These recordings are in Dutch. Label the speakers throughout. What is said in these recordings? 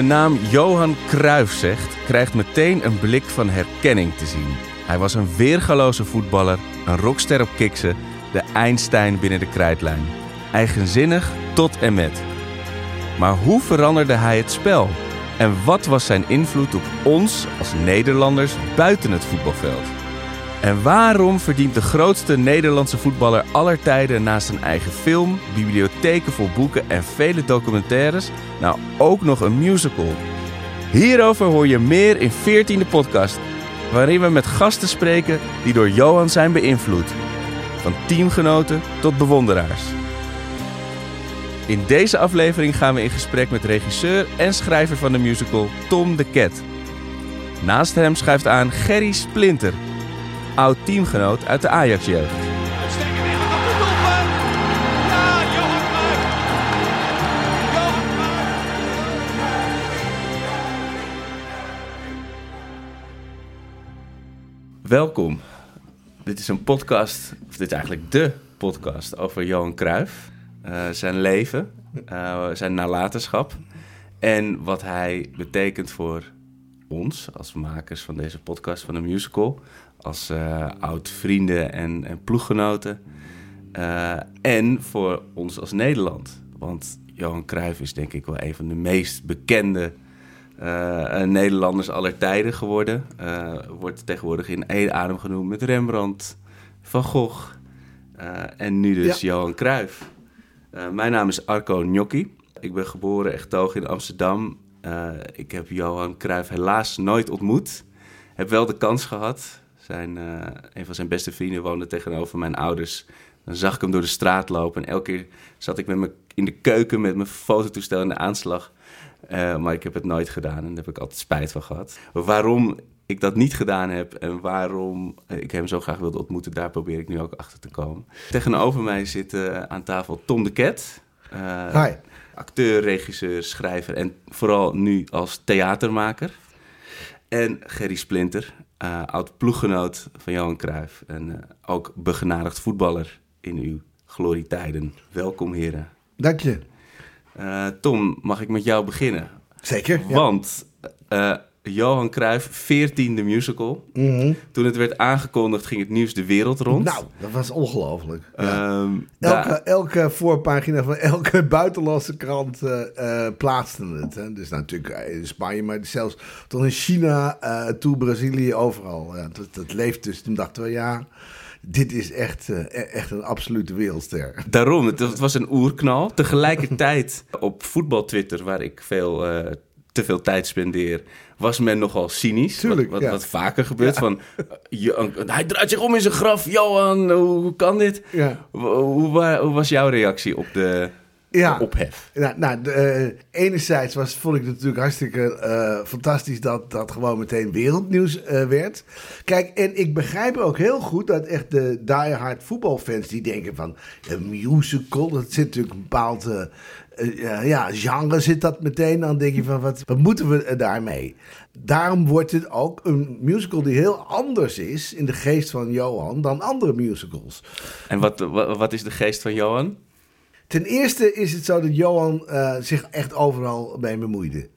Speaker 1: de naam Johan Cruijff zegt, krijgt meteen een blik van herkenning te zien. Hij was een weergaloze voetballer, een rockster op kiksen, de Einstein binnen de krijtlijn. Eigenzinnig tot en met. Maar hoe veranderde hij het spel? En wat was zijn invloed op ons als Nederlanders buiten het voetbalveld? En waarom verdient de grootste Nederlandse voetballer aller tijden naast zijn eigen film, bibliotheken vol boeken en vele documentaires nou ook nog een musical? Hierover hoor je meer in 14e podcast, waarin we met gasten spreken die door Johan zijn beïnvloed. Van teamgenoten tot bewonderaars. In deze aflevering gaan we in gesprek met regisseur en schrijver van de musical Tom de Cat. Naast hem schuift aan Gerry Splinter, oud teamgenoot uit de Ajax-jeugd. Welkom. Dit is een podcast, of dit is eigenlijk de podcast over Johan Cruijff. eh, zijn leven, eh, zijn nalatenschap en wat hij betekent voor ons als makers van deze podcast, van de musical, als eh, oud-vrienden en, en ploeggenoten eh, en voor ons als Nederland. Want Johan Cruijff is denk ik wel een van de meest bekende eh, Nederlanders aller tijden geworden. Wordt tegenwoordig in één adem genoemd met Rembrandt, Van Gogh en nu dus Johan Cruijff. Mijn naam is Arco Gnocchi. Ik ben geboren en getogen in Amsterdam. Eh, ik heb Johan Cruijff helaas nooit ontmoet. Heb wel de kans gehad. Zijn, eh, een van zijn beste vrienden woonde tegenover mijn ouders. Dan zag ik hem door de straat lopen. En elke keer zat ik met me in de keuken met mijn fototoestel in de aanslag. Eh, maar ik heb het nooit gedaan en daar heb ik altijd spijt van gehad. Waarom ik dat niet gedaan heb en waarom ik hem zo graag wilde ontmoeten, daar probeer ik nu ook achter te komen. Tegenover mij zit aan tafel Tom de. Eh,
Speaker 2: Hi.
Speaker 1: Acteur, regisseur, schrijver en vooral nu als theatermaker. En Gerry Splinter, eh, oud ploeggenoot van Johan Cruijff. En eh, ook begenadigd voetballer in uw glorietijden. Welkom heren.
Speaker 2: Dank je.
Speaker 1: Eh, Tom, mag ik met jou beginnen?
Speaker 2: Zeker. ja.
Speaker 1: Want eh, Johan Cruijff, 14e musical.
Speaker 2: Mhm.
Speaker 1: Toen het werd aangekondigd ging het nieuws de wereld rond.
Speaker 2: Nou, dat was ongelooflijk. Ja.
Speaker 1: Ehm,
Speaker 2: elke, elke voorpagina van elke buitenlandse krant eh eh, plaatste het. Hè. Dus natuurlijk in Spanje, maar zelfs tot in China, eh toe Brazilië, overal. Ja, dat, dat leeft dus. Toen dachten we, ja, dit is echt, eh, echt een absolute wereldster.
Speaker 1: Daarom, het, was een oerknal. Tegelijkertijd op voetbal-Twitter, waar ik veel, eh, te veel tijd spendeer, was men nogal cynisch.
Speaker 2: Tuurlijk,
Speaker 1: wat, wat,
Speaker 2: ja.
Speaker 1: wat vaker gebeurt. Van, eh, hij draait zich om in zijn graf. Johan, hoe, hoe kan dit?
Speaker 2: Ja.
Speaker 1: Hoe, hoe, wa- hoe was jouw reactie op de, ophef?
Speaker 2: Nou, nou de, eh, enerzijds was, vond ik het natuurlijk hartstikke eh, fantastisch dat dat gewoon meteen wereldnieuws werd. Kijk, en ik begrijp ook heel goed dat echt de diehard voetbalfans die denken van een musical, dat zit natuurlijk een bepaald eh, eh, ja, genre zit dat meteen. Dan denk je van wat, wat moeten we daarmee? Daarom wordt het ook een musical die heel anders is in de geest van Johan dan andere musicals.
Speaker 1: En wat, wat, is de geest van Johan?
Speaker 2: Ten eerste is het zo dat Johan eh, zich echt overal mee bemoeide.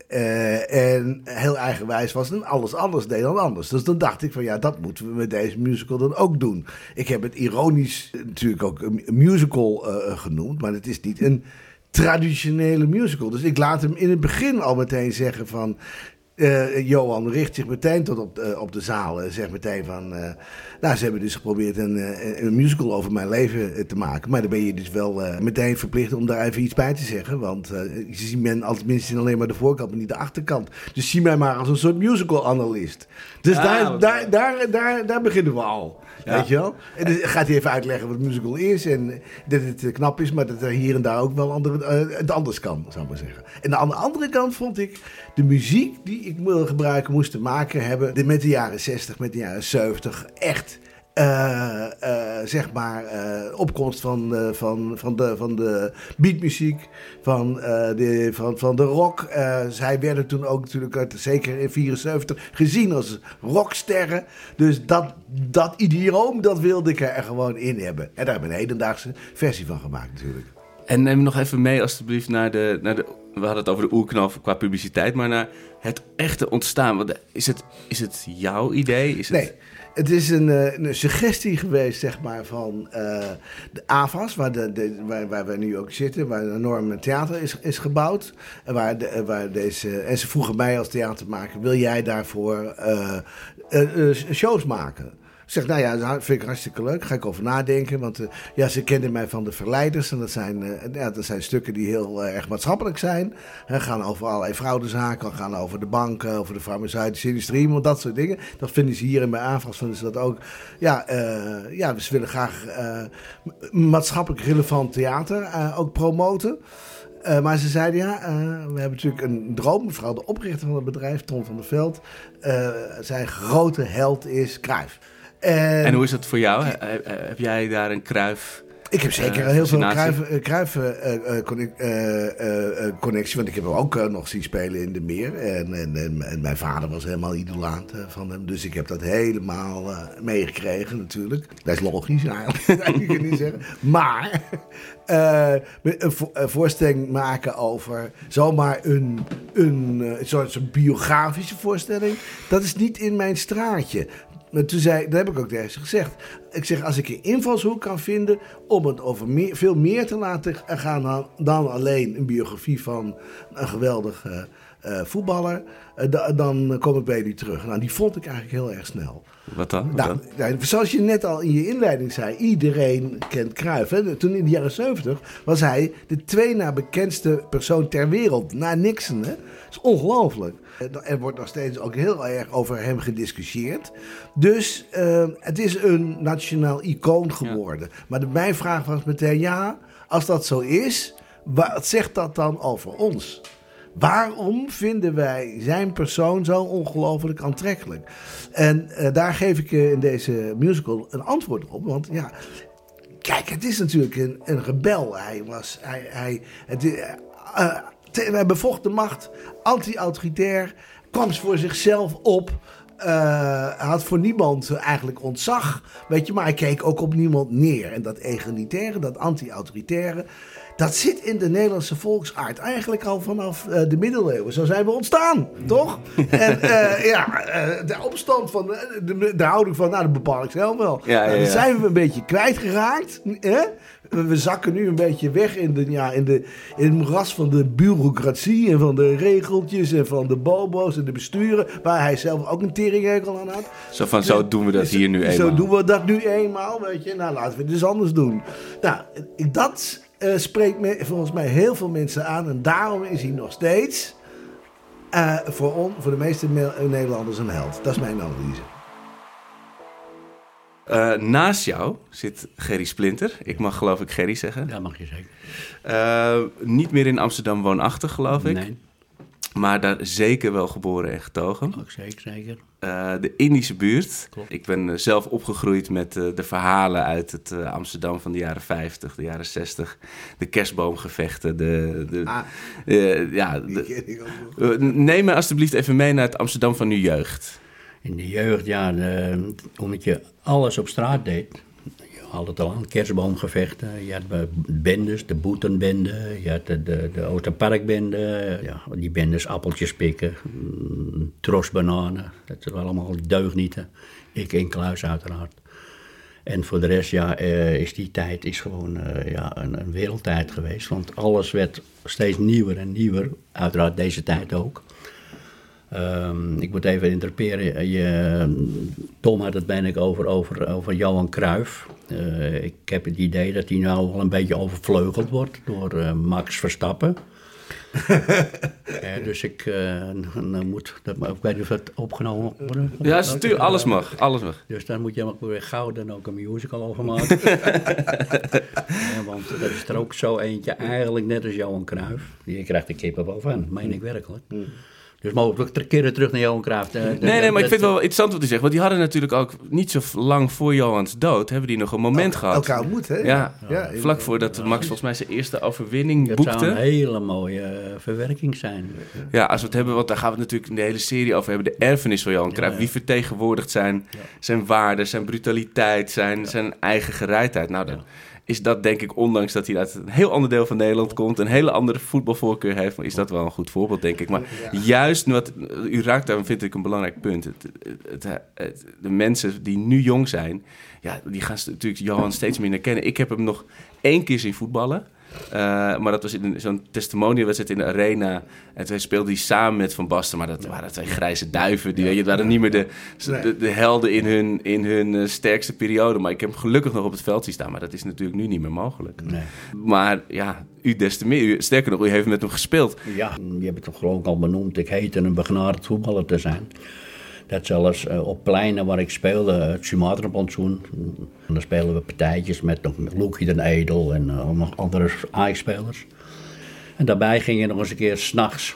Speaker 2: En heel eigenwijs was en alles anders deed dan anders. Dus dan dacht ik van ja, dat moeten we met deze musical dan ook doen. Ik heb het ironisch natuurlijk ook een musical genoemd, maar het is niet een traditionele musical. Dus ik laat hem in het begin al meteen zeggen van... eh, Johan richt zich meteen tot op de, op de zaal en zegt meteen van... eh, nou, ze hebben dus geprobeerd een, eh, een musical over mijn leven eh, te maken. Maar dan ben je dus wel eh, meteen verplicht om daar even iets bij te zeggen. Want eh, je ziet men als minstens alleen maar de voorkant, maar niet de achterkant. Dus zie mij maar als een soort musical-analyst. Dus
Speaker 1: Ah,
Speaker 2: daar, daar, daar, daar, daar beginnen we al.
Speaker 1: Ja.
Speaker 2: Weet je wel? En dan gaat hij even uitleggen wat musical is. En dat het eh, knap is, maar dat er hier en daar ook wel andere, eh, het anders kan, zou ik maar zeggen. En aan de andere kant vond ik de muziek die ik wil gebruiken, moest te maken hebben met de jaren 60, met de jaren 70. Echt eh, eh, zeg maar, eh, opkomst van, van, van, de, van de beatmuziek, van, de, van, van de rock. Zij werden toen ook natuurlijk, zeker in 74, gezien als rocksterren. Dus dat, dat idioom, dat wilde ik er gewoon in hebben. En daar hebben we een hedendaagse versie van gemaakt natuurlijk.
Speaker 1: En neem nog even mee alstublieft naar de, naar de... We hadden het over de oerknal qua publiciteit, maar naar het echte ontstaan. Want is het, is het jouw idee? Is.
Speaker 2: Nee, het is een, eh, een suggestie geweest, zeg maar, van eh, de AVAS, waar, de, de, waar, waar we nu ook zitten, waar een enorm theater is, is gebouwd. En, waar eh, waar deze, en ze vroegen mij als theatermaker, wil jij daarvoor eh, eh, eh, shows maken? Zeg, nou ja, dat vind ik hartstikke leuk. Ga ik over nadenken. Want eh, ja, ze kenden mij van de Verleiders. En dat zijn, eh, ja, dat zijn stukken die heel eh, erg maatschappelijk zijn. Gaan over allerlei fraudezaken. Gaan over de banken, over de farmaceutische industrie. Maar dat soort dingen. Dat vinden ze hier in mijn aanvraag. Vinden ze dat ook. Ja, ja ze willen graag maatschappelijk relevant theater ook promoten. Maar ze zeiden ja, we hebben natuurlijk een droom. Mevrouw de oprichter van het bedrijf, Tom van der Veld. zijn grote held is Cruijff. En,
Speaker 1: En hoe is dat voor jou? He- he- Heb jij daar een kruif?
Speaker 2: ik heb zeker
Speaker 1: eh,
Speaker 2: heel veel? Cruijff, eh, eh, connectie. Want ik heb hem ook nog zien spelen in de meer. En, en, en, en mijn vader was helemaal idolaat van hem. Dus ik heb dat helemaal meegekregen natuurlijk. Dat is logisch eigenlijk, je niet zeggen. Maar een, vo- een voorstelling maken over zomaar een, een, een soort soort biografische voorstelling. Dat is niet in mijn straatje. Maar toen zei, dat heb ik ook tegen ze gezegd. Ik zeg, als ik een invalshoek kan vinden om het over meer, veel meer te laten gaan dan, dan alleen een biografie van een geweldige eh, voetballer, eh, da- dan kom ik bij jullie terug. Nou, die vond ik eigenlijk heel erg snel.
Speaker 1: Wat dan? Wat
Speaker 2: Nou,
Speaker 1: dan?
Speaker 2: nou, zoals je net al in je inleiding zei, iedereen kent Cruijff. Hè? Toen in de jaren 70 was hij de twee na bekendste persoon ter wereld, na Nixon. Hè? Dat is ongelooflijk. Er wordt nog steeds ook heel erg over hem gediscussieerd. Dus eh, het is een nationaal icoon geworden. Maar de, mijn vraag was meteen, ja, als dat zo is, wat zegt dat dan over ons? Waarom vinden wij zijn persoon zo ongelooflijk aantrekkelijk? En eh, daar geef ik in deze musical een antwoord op. Want ja, kijk, het is natuurlijk een, een rebel. Hij was. Hij, hij, het, eh, eh, te- hij bevocht de macht, anti-autoritair, kwam voor zichzelf op. eh, had voor niemand eigenlijk ontzag. Weet je, maar hij keek ook op niemand neer. En dat egalitaire, dat anti-autoritaire. Dat zit in de Nederlandse volksaard eigenlijk al vanaf eh, de middeleeuwen. Zo zijn we ontstaan, toch? en eh, ja, eh, de opstand van de, de houding van, nou, dat bepaal ik zelf wel.
Speaker 1: Ja, ja,
Speaker 2: Nou, zijn we een beetje kwijtgeraakt. Hè? We, zakken nu een beetje weg in, de, ja, in, de, in het moeras van de bureaucratie en van de regeltjes en van de bobo's en de besturen. Waar hij zelf ook een teringhekel aan had.
Speaker 1: Zo van, zo doen we dat hier nu eenmaal.
Speaker 2: Zo doen we dat nu eenmaal, weet je. Nou, laten we het dus anders doen. Nou, dat eh, spreekt me, volgens mij heel veel mensen aan. En daarom is hij nog steeds eh, voor, on, voor de meeste Me- Nederlanders een held. Dat is mijn analyse.
Speaker 1: Eh, naast jou zit Gerry Splinter. Ik mag geloof ik Gerry zeggen.
Speaker 3: Dat mag je zeker.
Speaker 1: Eh, niet meer in Amsterdam woonachtig geloof ik.
Speaker 3: Nee,
Speaker 1: Maar daar zeker wel geboren en getogen.
Speaker 3: ook zeker, zeker.
Speaker 1: Eh, de Indische buurt.
Speaker 3: Klopt.
Speaker 1: Ik ben eh, zelf opgegroeid met eh, de verhalen uit het eh, Amsterdam van de jaren 50, de jaren 60. De kerstboomgevechten. De, de,
Speaker 2: Ah.
Speaker 1: eh, ja,
Speaker 2: Die
Speaker 1: de- neem me alstublieft even mee naar het Amsterdam van uw jeugd.
Speaker 3: In de jeugd, ja, de, omdat je alles op straat deed. Had het al aan, kerstboomgevechten. Je had de bendes, de boetenbende. Je had de, de, de Oosterparkbende. Ja, die bendes, appeltjes pikken. mm, Trosbananen. Dat zijn allemaal deugnieten. Ik in kluis uiteraard. En voor de rest, ja, eh, is die tijd is gewoon eh, ja, een, een wereldtijd geweest. Want alles werd steeds nieuwer en nieuwer. Uiteraard deze tijd ook. Ehm, ik moet even interperen. Je, Tom had het ben ik over, over, over Johan Cruijff. Eh, ik heb het idee dat hij nou wel een beetje overvleugeld wordt door eh, Max Verstappen. Eh, dus ik eh, dan moet, dat, ik weet niet of dat opgenomen worden.
Speaker 1: Ja, stuur, alles mag. Alles mag.
Speaker 3: Dus daar moet je maar weer gauw dan ook een musical over maken. Ja, want dat is er ook zo eentje, eigenlijk net als Johan Cruijff. Die krijgt de kippen van, meen ik werkelijk. Dus mogen we keren terug naar Johan Cruijff. De-
Speaker 1: Nee, nee, maar ik vind het wel interessant wat hij zegt. Want die hadden natuurlijk ook niet zo lang voor Johans dood... hebben die nog een moment gehad.
Speaker 2: Elkaar ontmoet, hè?
Speaker 1: Ja, vlak voordat Max volgens mij zijn eerste overwinning
Speaker 3: Dat zou een
Speaker 1: boekte.
Speaker 3: hele mooie eh, verwerking zijn.
Speaker 1: Ja, als we het hebben, want daar gaan we het natuurlijk in de hele serie over hebben. De erfenis van Johan Cruijff.
Speaker 3: ja.
Speaker 1: Wie vertegenwoordigt zijn, zijn waarden, zijn brutaliteit, zijn, zijn eigen gereidheid. Nou, dan is dat denk ik, ondanks dat hij uit een heel ander deel van Nederland komt... een hele andere voetbalvoorkeur heeft, is dat wel een goed voorbeeld, denk ik. Maar juist, wat, u raakt daar, vind ik, een belangrijk punt. Het, het, het- het- de mensen die nu jong zijn, ja, die gaan natuurlijk Johan steeds minder kennen. Ik heb hem nog één keer zien voetballen... Uh, maar dat was in zo'n testimonialwedstrijd in de arena. En toen speelde hij samen met Van Basten. Maar dat waren twee grijze duiven. Die weet je, het waren niet meer de, de, de helden in hun, in hun eh, sterkste periode. Maar ik heb hem gelukkig nog op het veld zien staan. Maar dat is natuurlijk nu niet meer mogelijk.
Speaker 3: Nee.
Speaker 1: Maar ja, u des te meer. U, sterker nog, u heeft met hem gespeeld.
Speaker 3: Ja, je hebt het toch geloof ik al benoemd. Ik heette een begnadigd voetballer te zijn. Dat zelfs eh, op pleinen waar ik speelde, het Sumatra-plantsoen. En dan spelen we partijtjes met nog Loekie den Edel en eh, nog andere Ajax-spelers. En daarbij ging je nog eens een keer s'nachts.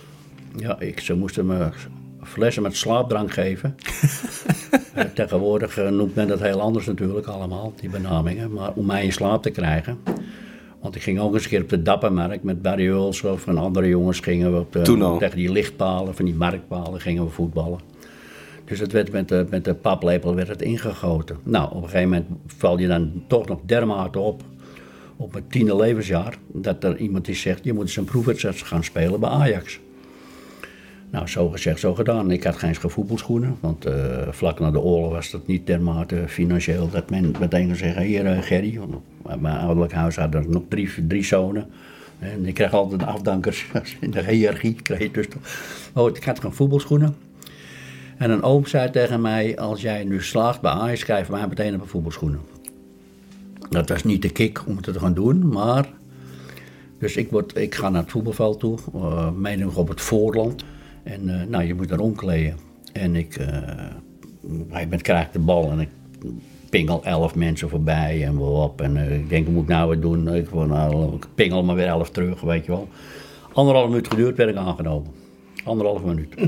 Speaker 3: Ja, ik, ze moesten me flessen met slaapdrank geven. Eh, tegenwoordig noemt men dat heel anders natuurlijk allemaal, die benamingen. Maar om mij in slaap te krijgen. Want ik ging ook eens een keer op de Dappermarkt met Barry Hulshoff en andere jongens gingen we op de, tegen die lichtpalen, van die marktpalen, gingen we voetballen. Dus het werd met de, met de paplepel werd het ingegoten. Nou, op een gegeven moment val je dan toch nog dermate op, op mijn tiende levensjaar, dat er iemand die zegt, je moet eens een proefwedstrijd gaan spelen bij Ajax. Nou, zo gezegd, zo gedaan. Ik had geen voetbalschoenen, want eh, vlak na de oorlog was dat niet dermate financieel dat men meteen kon zeggen, hier eh, Gerry, mijn ouderlijk huis hadden er nog drie, drie zonen. En ik kreeg altijd afdankers in de hiërarchie. Kreeg dus. Oh, ik had geen voetbalschoenen. En een oom zei tegen mij, als jij nu slaagt bij Ajax, je mij meteen een paar voetbalschoenen. Dat was niet de kick om het te gaan doen, maar... Dus ik, word, ik ga naar het voetbalveld toe, uh, mening op het voorland. En eh, nou, je moet er omkleden. En ik, eh hij bent krijg ik de bal en ik pingel elf mensen voorbij en op. En eh, ik denk, wat moet ik nou weer doen? Ik, word nou, pingel maar weer elf terug, weet je wel. Anderhalf minuut geduurd werd ik aangenomen. Anderhalf minuut.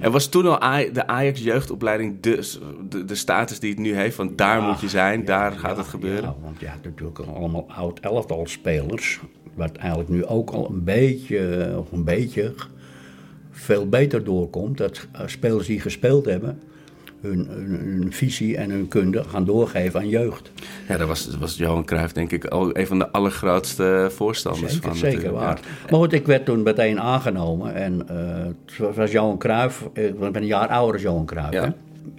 Speaker 1: En was toen al Aj- de Ajax jeugdopleiding de, de, de status die het nu heeft? Want daar moet je zijn, daar gaat het gebeuren.
Speaker 3: Ja, want je hebt natuurlijk allemaal oud elftal spelers. Wat eigenlijk nu ook al een beetje, of een beetje veel beter doorkomt. Dat eh, spelers die gespeeld hebben, hun, hun, hun visie en hun kunde gaan doorgeven aan jeugd.
Speaker 1: Ja, dat was, dat was Johan Cruijff denk ik al een van de allergrootste voorstanders
Speaker 3: Zeker,
Speaker 1: van.
Speaker 3: zeker
Speaker 1: natuurlijk,
Speaker 3: waar.
Speaker 1: ja.
Speaker 3: Maar goed, ik werd toen meteen aangenomen. En eh, het was Johan Cruijff. Ik ben een jaar ouder dan Johan Cruijff.
Speaker 1: Ja.
Speaker 3: hè.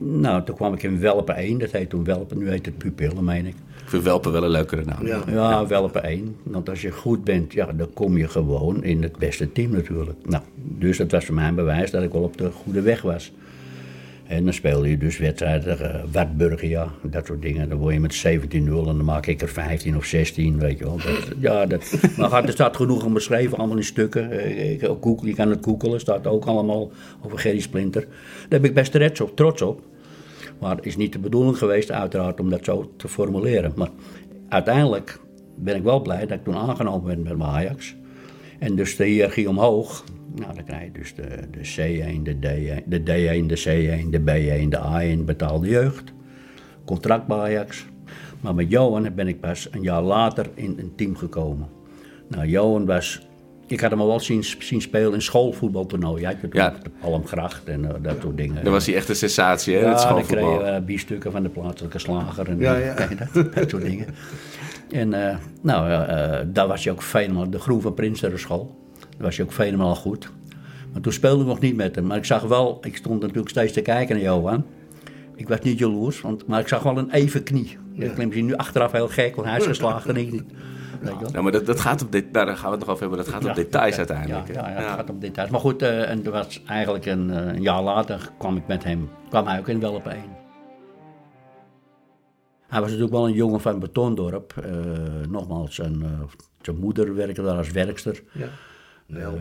Speaker 3: Nou, toen kwam ik in Welpen 1. Dat heet toen Welpen, nu heet het Pupillen, meen ik.
Speaker 1: Ik vind Welpen wel een leukere naam.
Speaker 2: Ja.
Speaker 3: Ja, Welpen 1. Want als je goed bent, ja, dan kom je gewoon in het beste team natuurlijk. Nou, dus dat was voor mij een bewijs dat ik wel op de goede weg was. En dan speelde je dus wedstrijden tegen Wartburg, ja, dat soort dingen. Dan word je met 17-0 en dan maak ik er 15 of 16, weet je wel. Dat, ja, dat, maar gaat- er staat genoeg om beschreven, allemaal in stukken. Eh, Ik, je kan het googelen, staat ook allemaal over Gerry Splinter. Daar ben ik best trots. Trots op. Maar het is niet de bedoeling geweest, uiteraard, om dat zo te formuleren. Maar uiteindelijk ben ik wel blij dat ik toen aangenomen ben bij Ajax. En dus de hiërarchie omhoog. Nou, dan krijg je dus de, de C1, de D1, de D1, de C1, de B1, de A1 betaalde jeugd. Contract bij Ajax. Maar met Johan ben ik pas een jaar later in een team gekomen. Nou, Johan was... Ik had hem al wel zien, zien spelen in schoolvoetbaltoernooien. Ja,
Speaker 1: Ja.
Speaker 3: de Palmgracht en eh, dat soort dingen.
Speaker 1: Dan was hij echt een sensatie, hè? het
Speaker 3: Ja, dan
Speaker 1: schoolvoetbal.
Speaker 3: kreeg je uh, bierstukken van de plaatselijke slager en
Speaker 2: Ja,
Speaker 3: eh,
Speaker 2: ja.
Speaker 3: dat, dat soort dingen. En eh, nou, eh, eh, daar was je ook fenomenaal, de Groen van Prinsenenschool. Was je ook fenomenaal goed. Maar toen speelde ik nog niet met hem. Maar ik zag wel, ik stond natuurlijk steeds te kijken naar Johan. Ik was niet jaloers, want, maar ik zag wel een even knie. Dat klinkt misschien nu achteraf heel gek, want hij is geslaagd en ik niet. Wel?
Speaker 1: Ja, maar dat, dat gaat op dit, nou, daar gaan we het nog over hebben. Dat gaat op details
Speaker 3: ja,
Speaker 1: uiteindelijk.
Speaker 3: Ja, ja, ja, het gaat om details. Maar goed, eh, en er was eigenlijk een, eh, een jaar later kwam ik met hem, kwam hij ook in Welp 1. Hij was natuurlijk wel een jongen van Betondorp. Eh, nogmaals, zijn, eh, zijn moeder werkte daar als werkster.
Speaker 2: Ja.
Speaker 3: Eh,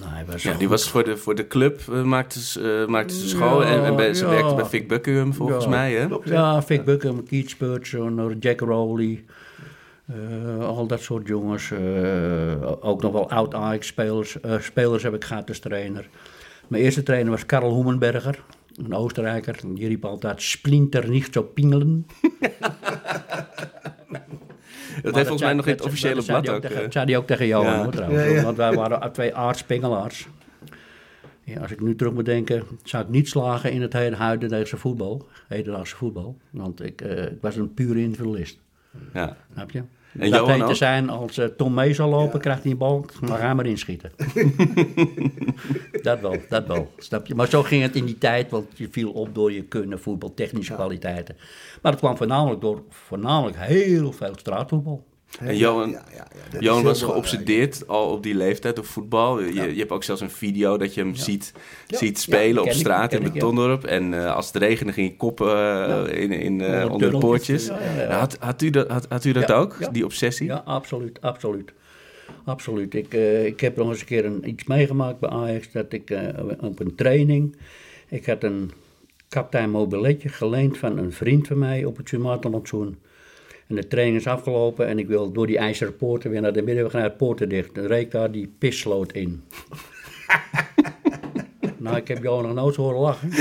Speaker 3: nou, hij was
Speaker 1: Ja, die
Speaker 3: goed-
Speaker 1: was voor de, voor de club, eh, maakte, ze- eh, maakte ze school. en en bij, ze
Speaker 3: ja.
Speaker 1: werkte bij Vic Buckingham volgens
Speaker 3: Ja.
Speaker 1: mij, hè?
Speaker 3: Ja, Vic Buckham, Keith Spurgeon, Jack Rowley. eh, al dat soort jongens. eh, ook nog wel oud-Ajax-spelers. eh, spelers heb ik gehad als trainer. Mijn eerste trainer was Karl Hoemenberger, een Oostenrijker. Die riep altijd splinter niet zo pingelen.
Speaker 1: Dat heeft volgens mij nog in het officiële blad ook.
Speaker 3: tegen-
Speaker 1: eh,
Speaker 3: zei hij ook tegen
Speaker 1: Ja.
Speaker 3: hoor, trouwens.
Speaker 2: Ja, ja.
Speaker 3: Want wij waren twee aardspengelaars. Ja, als ik nu terug moet denken, zou ik niet slagen in het huidige voetbal. Hedendaagse voetbal. Want ik, eh, ik was een pure individualist.
Speaker 1: ja.
Speaker 3: Snap je?
Speaker 1: En
Speaker 3: dat
Speaker 1: Johan
Speaker 3: heet te
Speaker 1: ook?
Speaker 3: zijn, als eh, Tom mee zal lopen, krijgt hij een bal, maar ga maar inschieten. dat wel, dat wel. Snap je? Maar zo ging het in die tijd, want je viel op door je kunnen, voetbal, technische kwaliteiten. Maar het kwam voornamelijk door voornamelijk heel veel straatvoetbal.
Speaker 1: En Johan,
Speaker 2: Ja, ja, ja, dat
Speaker 1: Johan
Speaker 2: is
Speaker 1: was
Speaker 2: belangrijk.
Speaker 1: geobsedeerd al op die leeftijd op voetbal. Je, je hebt ook zelfs een video dat je hem ziet, ziet spelen op
Speaker 3: ik,
Speaker 1: straat in
Speaker 3: ik, ja.
Speaker 1: Betondorp. En eh, als het regende ging je koppen eh, in, in, eh,
Speaker 3: Onder
Speaker 1: onder de poortjes. Had, had u dat, had, had u dat ook, die obsessie?
Speaker 3: Ja, absoluut, absoluut. Absoluut. Ik, eh, ik heb nog eens een keer een, iets meegemaakt bij Ajax, dat ik eh, op een training, ik had een kaptein mobiletje geleend van een vriend van mij op het Sumaterlandsoen. En de training is afgelopen en ik wil door die ijzeren poorten weer naar de middenweg naar het poorten dicht. Dan reek daar die pissloot in. nou, ik heb jou nog nooit horen lachen.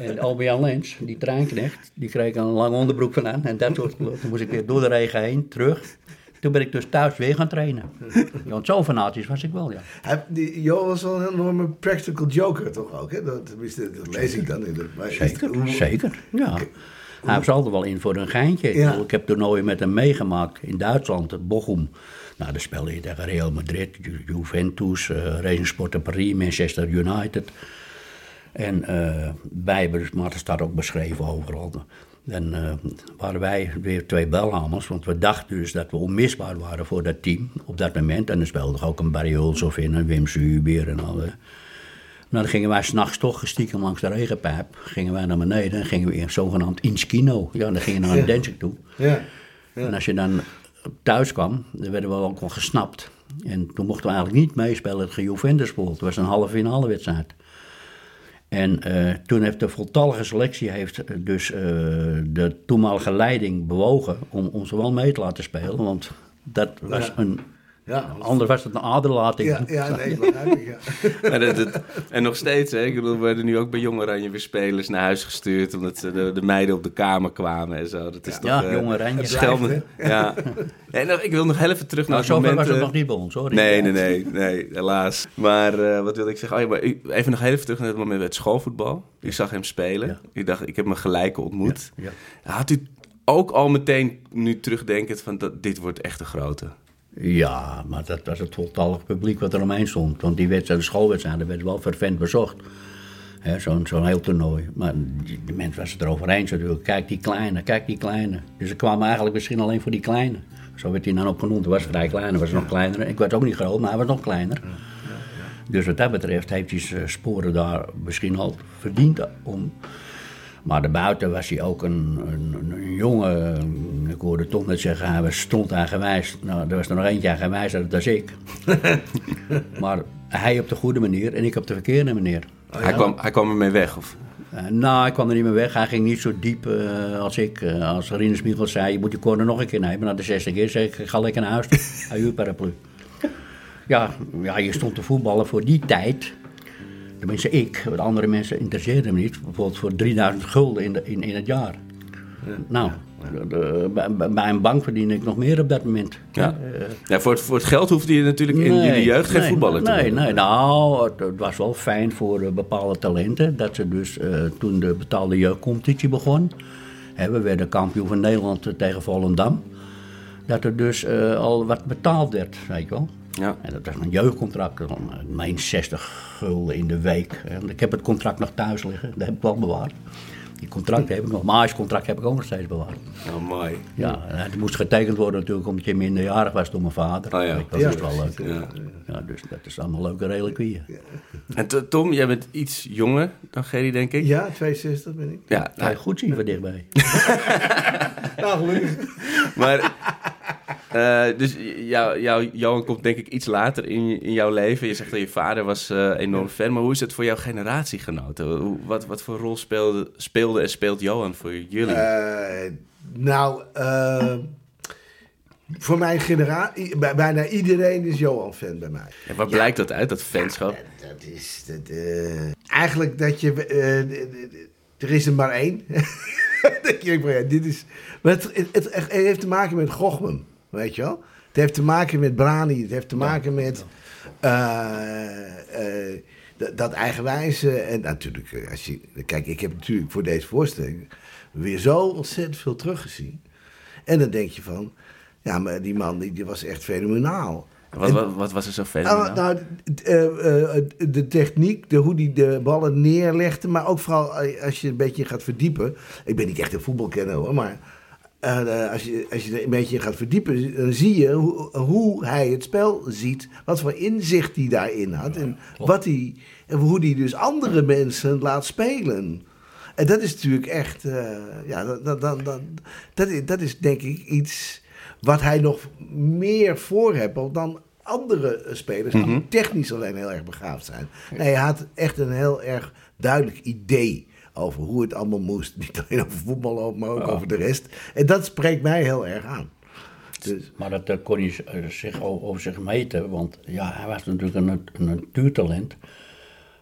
Speaker 3: En Albion Lens, die treinknecht, die kreeg een lange onderbroek van aan. En dat soort, toen moest ik weer door de regen heen, terug. Toen ben ik dus thuis weer gaan trainen. Want zo fanatisch was ik wel, ja.
Speaker 2: Jo was wel een enorme practical joker, toch ook? Hè? Dat, dat lees ik dan in de...
Speaker 3: Zeker,
Speaker 2: hoe-
Speaker 3: zeker, ja. Hij was altijd wel in voor een geintje. Ik
Speaker 2: Ja.
Speaker 3: bedoel, Ik heb toernooien met hem meegemaakt in Duitsland, het Bochum. Nou, daar speelde je tegen Real Madrid, Ju- Juventus, eh Racing Sport Paris, Manchester United. En eh wij, maar dat staat ook beschreven overal. Dan eh, waren wij weer twee belhamers, want we dachten dus dat we onmisbaar waren voor dat team op dat moment. En er speelde ook een Barry Hulshoff in, en Wim Zuber en al. Nou, dan gingen wij s'nachts toch stiekem langs de regenpijp. Gingen wij naar beneden en gingen we in zogenaamd inskino. Ja, dan ging je naar een dancing toe.
Speaker 2: Ja.
Speaker 3: En als je dan thuis kwam, dan werden we ook wel gesnapt. En toen mochten we eigenlijk niet meespelen tegen Juventus. Het was een halve finale wedstrijd. En eh, toen heeft de voltallige selectie heeft eh, dus eh, de toenmalige leiding bewogen om ons wel mee te laten spelen. Want dat was een...
Speaker 2: Ja.
Speaker 3: Anders was het een aderlating.
Speaker 2: Ja, ja, nee, begrijp ik, ja.
Speaker 1: Maar dat- dat- en nog steeds, hè? Ik bedoel, we worden nu ook bij Jong Oranje weer spelers naar huis gestuurd. Omdat ze de, de meiden op de kamer kwamen en zo. Dat is toch,
Speaker 3: Ja,
Speaker 1: eh,
Speaker 3: Jong Oranje.
Speaker 2: blijft,
Speaker 1: Ja. En nog- ik wil nog heel even terug naar
Speaker 3: Nou,
Speaker 1: het
Speaker 3: zover
Speaker 1: moment...
Speaker 3: was het
Speaker 1: eh,
Speaker 3: nog niet bij ons hoor.
Speaker 1: Nee, nee, nee, nee, helaas. Maar eh, wat wil ik zeggen? Oh, ja, maar even nog heel even terug naar het moment met schoolvoetbal. U zag hem spelen.
Speaker 3: Ja.
Speaker 1: U dacht, ik heb mijn gelijke ontmoet.
Speaker 3: Ja.
Speaker 1: Had u ook al meteen nu terugdenkend van, dat, dit wordt echt een grote?
Speaker 3: Ja, maar dat was het voltallig publiek wat er omheen stond. Want die wedstrijd, de schoolwedstrijden, werd wel fervent bezocht. Zo'n zo'n heel toernooi. Maar die, die mensen was het erover eens natuurlijk. Kijk die kleine, kijk die kleine. Dus ze kwamen eigenlijk misschien alleen voor die kleine. Zo werd hij dan ook genoemd. Hij was vrij klein, hij was nog kleiner. Ik was ook niet groot, maar hij was nog kleiner. Dus wat dat betreft heeft hij zijn sporen daar misschien al verdiend om... Maar daarbuiten was hij ook een, een, een jongen. Ik hoorde Tom net zeggen, hij was stond eigenwijs. Nou, er was er nog eentje eigenwijs, dat was ik. maar hij op de goede manier en ik op de verkeerde manier.
Speaker 1: hij, kwam, hij kwam ermee weg, of?
Speaker 3: Eh, nou, ik kwam er niet meer weg. Hij ging niet zo diep eh, als ik. Eh, als Rinus Michels zei, je moet je corner nog een keer nemen. Na de zesde keer zei ik, ik ga lekker naar huis. Hij paraplu. Ja, ja, je stond te voetballen voor die tijd. Tenminste ik, want andere mensen interesseerden me niet. Bijvoorbeeld voor 3000 gulden in, de, in, in het jaar. Nou, de- de- bij, een bank verdiende ik nog meer op dat moment.
Speaker 1: Ja. ja voor, het, voor het geld hoefde je natuurlijk in jullie jeugd geen
Speaker 3: nee,
Speaker 1: voetballer te
Speaker 3: nee,
Speaker 1: worden.
Speaker 3: Nee, nou, het, het was wel fijn voor eh, bepaalde talenten. Dat ze dus eh, toen de betaalde jeugdcompetitie begon. Hè, we werden kampioen van Nederland eh, tegen Volendam. Dat er dus eh, al wat betaald werd, weet je wel.
Speaker 1: Ja.
Speaker 3: En dat was een jeugdcontract, dan, eh, mijn 60 gulden in de week. En ik heb het contract nog thuis liggen, dat heb ik wel bewaard. Die contract heb ik nog, maar contract heb ik ook nog steeds bewaard.
Speaker 1: Oh, mooi.
Speaker 3: Ja, en het moest getekend worden natuurlijk omdat je minderjarig was door mijn vader.
Speaker 1: Oh ja.
Speaker 3: Dat
Speaker 2: Ja,
Speaker 3: is wel leuk.
Speaker 1: Ja.
Speaker 3: Ja, dus dat is allemaal leuke reliquieën.
Speaker 1: En to- Tom, jij bent iets jonger dan Gerry, denk ik.
Speaker 2: Ja, 62 ben ik.
Speaker 1: Ja,
Speaker 3: Ga je
Speaker 1: nou,
Speaker 3: goed zien van dichtbij.
Speaker 2: Nou, gelukkig.
Speaker 1: maar... eh, dus jou, jou, Johan komt denk ik iets later in, in jouw leven. Je zegt dat je vader was eh, enorm fan. Maar hoe is het voor jouw generatiegenoten? Hoe, wat, wat voor rol speelde, speelde en speelt Johan voor jullie?
Speaker 2: Eh, nou, voor mijn generatie, bij- bijna iedereen is Johan fan bij mij.
Speaker 1: En waar blijkt dat uit, dat fanschap?
Speaker 2: Dat, dat is dat, eigenlijk dat je. er is er maar één. dat je ja, dit is. Maar het, het, het, het heeft te maken met Gochman, weet je wel? Het heeft te maken met Brani, het heeft te maken met. eh, eh, dat, eigenwijze. En natuurlijk, eh, als je. Kijk, ik heb natuurlijk voor deze voorstelling weer zo ontzettend veel teruggezien. En dan denk je van. Ja, maar die man die, die was echt fenomenaal.
Speaker 1: Wat,
Speaker 2: En-
Speaker 1: wat, wat was er zo
Speaker 2: Ah,
Speaker 1: fenomenaal?
Speaker 2: nou, d- eh, eh, de techniek, de, hoe hij de ballen neerlegde, maar ook vooral als je een beetje gaat verdiepen. Ik ben niet echt een voetbalkenner hoor, maar eh, eh, als, je, als je er een beetje in gaat verdiepen, dan zie je hoe, hoe hij het spel ziet, wat voor inzicht hij daarin had en wat hij, en hoe hij dus andere mensen laat spelen. En dat is natuurlijk echt, eh, ja, dat, dat, dat, dat, is, dat is denk ik iets wat hij nog meer voor heeft dan andere spelers die technisch alleen heel erg begaafd zijn. Nee, hij had echt een heel erg duidelijk idee over hoe het allemaal moest. Niet alleen over voetbal, maar ook over de rest. En dat spreekt mij heel erg aan. Dus,
Speaker 3: Maar dat eh, kon hij eh, zich over zich meten, want ja, hij was natuurlijk een, een natuurtalent.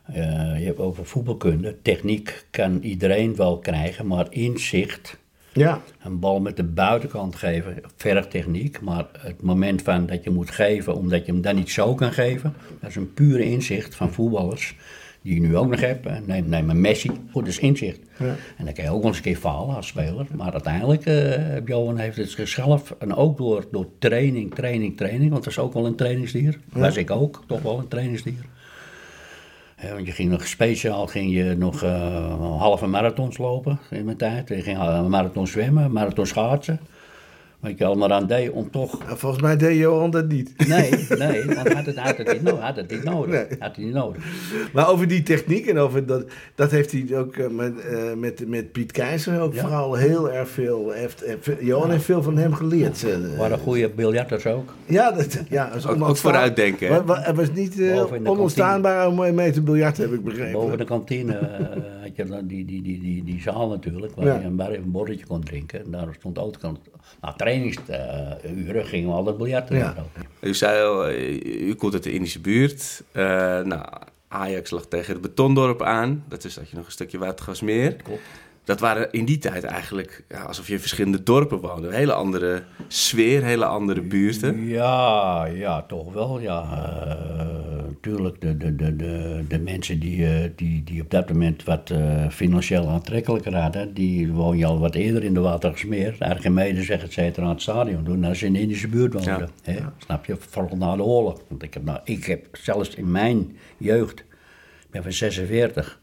Speaker 3: Eh, je hebt over voetbalkunde. Techniek kan iedereen wel krijgen, maar inzicht,
Speaker 2: ja,
Speaker 3: een bal met de buitenkant geven, vergt techniek. Maar het moment van dat je moet geven, omdat je hem dan niet zo kan geven, dat is een pure inzicht van voetballers. Die je nu ook nog hebt. Neem, neem een Messi. Goed, dat is inzicht. En dan kan je ook wel eens een keer falen als speler. Maar uiteindelijk, eh Johan heeft het zichzelf, en ook door, door training, training, training. Want dat is ook wel een trainingsdier. Was ik ook, toch wel een trainingsdier. Want je ging nog speciaal ging je nog eh, halve marathons lopen in mijn tijd. Je ging een marathon zwemmen, marathon schaatsen. Wat je allemaal aan deed om toch...
Speaker 2: en volgens mij deed Johan dat niet.
Speaker 3: Nee, nee, want had het, had het, niet, no- hij had het niet nodig.
Speaker 2: Nee.
Speaker 3: Had hij niet nodig.
Speaker 2: Maar over die techniek en over dat, dat heeft hij ook eh, met, eh, met, met Piet Keizer ook
Speaker 3: Ja.
Speaker 2: vooral heel erg veel. Heeft, heeft- Johan heeft veel van hem geleerd. eh.
Speaker 3: waren goede biljarters ook.
Speaker 2: Ja, dat, ja dat is
Speaker 1: Ook- ook vooruitdenken,
Speaker 2: Het was niet eh,
Speaker 3: de
Speaker 2: onuitstaanbaar om mee te biljarten, heb ik begrepen.
Speaker 3: Boven de kantine eh, had je dan die, die, die, die, die zaal natuurlijk, waar
Speaker 2: Ja.
Speaker 3: je een, bar- een borreltje kon drinken. En daar stond ook. Na trainingsuren gingen we altijd biljarten.
Speaker 2: Ja.
Speaker 1: U zei al, eh, u komt uit de Indische buurt. Eh, nou, Ajax lag tegen het betondorp aan. Dat is dat je nog een stukje Watergasmeer.
Speaker 3: Klopt.
Speaker 1: Dat waren in die tijd eigenlijk ja, alsof je in verschillende dorpen woonde. Een hele andere sfeer, hele andere buurten.
Speaker 3: Ja, ja, toch wel. Ja, Eh, tuurlijk, de, de, de, de, de mensen die, eh, die, die op dat moment wat eh, financieel aantrekkelijker hadden, die woon je al wat eerder in de Watergasmeer. Archimedes, et cetera, aan het stadion doen, als ze in de Indische buurt woonden. Hè? Snap je? Vooral na de oorlog. Want ik heb, nou, ik heb zelfs in mijn jeugd, ik ben van 46,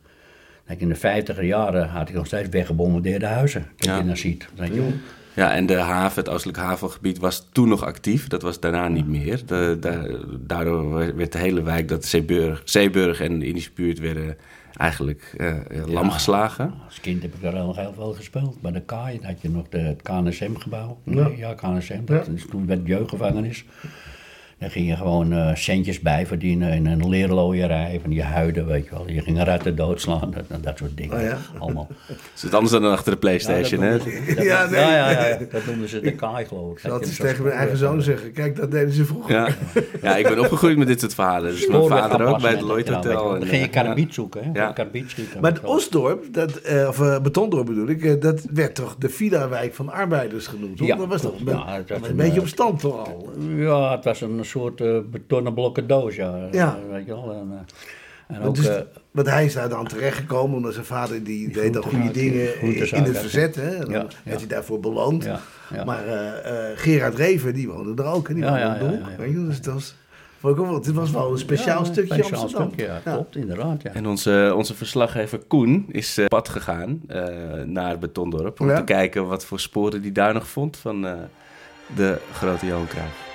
Speaker 3: Kijk, in de 50 jaren had ik nog steeds weggebombardeerde huizen. Dat
Speaker 1: Ja.
Speaker 3: je ziet.
Speaker 1: Ja, en de haven, het oostelijk havengebied, was toen nog actief. Dat was daarna niet meer. De, daardoor werd de hele wijk, dat Zeeburg, Zeeburg en de Indische buurt, werden eigenlijk lam geslagen.
Speaker 3: Als kind heb ik daar nog heel veel gespeeld. Bij de Kaai had je nog de, het KNSM-gebouw. Nee, ja, KNSM. Dat is toen werd jeugdgevangenis. Daar ging je gewoon eh, centjes bij verdienen in een leerlooierij van je huiden, weet je wel. Je ging ratten doodslaan, dat, dat soort dingen.
Speaker 2: Oh ja?
Speaker 3: Allemaal.
Speaker 1: Is het anders dan achter de Playstation, hè?
Speaker 3: dat noemden ze- dat-
Speaker 2: Ja,
Speaker 3: ja,
Speaker 2: nee.
Speaker 3: ja, dat noemden ze de Kaai, geloof ik. Dat hem
Speaker 2: tegen mijn eigen zoon zeggen. Kijk, dat deden ze vroeger.
Speaker 1: Ja. ja, ik ben opgegroeid met dit soort verhalen. Dus mijn vader ook bij het Lloyd. Hotel.
Speaker 3: Dan
Speaker 1: en,
Speaker 3: ging je
Speaker 1: eh,
Speaker 3: karabiet zoeken, hè?
Speaker 1: Ja.
Speaker 3: Karabiet schieten.
Speaker 2: Maar het Osdorp, dat, eh, of eh, Betondorp bedoel ik, eh, dat werd toch de Villa-wijk van arbeiders genoemd?
Speaker 3: Ja,
Speaker 2: dat was toch een, beetje
Speaker 3: eh,
Speaker 2: op stand toch al?
Speaker 3: Ja, het was een soort eh, betonnen blokken doos, ja.
Speaker 2: Ja.
Speaker 3: Eh, Weet je wel. En, eh, en
Speaker 2: Want,
Speaker 3: ook,
Speaker 2: dus, want hij is daar dan terechtgekomen omdat zijn vader die deed dan goede dingen in in het verzet. Hè? En dan
Speaker 3: Ja,
Speaker 2: werd
Speaker 3: ja.
Speaker 2: hij daarvoor beloond.
Speaker 3: Ja, ja.
Speaker 2: Maar eh, eh, Gerard Reven, die woonde er ook. En die
Speaker 3: Ja,
Speaker 2: woonde
Speaker 3: ja,
Speaker 2: op de
Speaker 3: ja,
Speaker 2: hoek.
Speaker 3: ja, ja.
Speaker 2: weet je, Dus dat was, het was wel een speciaal
Speaker 3: ja,
Speaker 2: stukje
Speaker 3: speciaal
Speaker 2: Amsterdam.
Speaker 3: stukje, ja,
Speaker 2: Ja.
Speaker 3: klopt, inderdaad, ja.
Speaker 1: En onze, onze verslaggever Koen is eh, pad gegaan eh, naar Betondorp... om
Speaker 2: Ja.
Speaker 1: te kijken wat voor sporen hij daar nog vond van eh, de grote Johan Cruijff.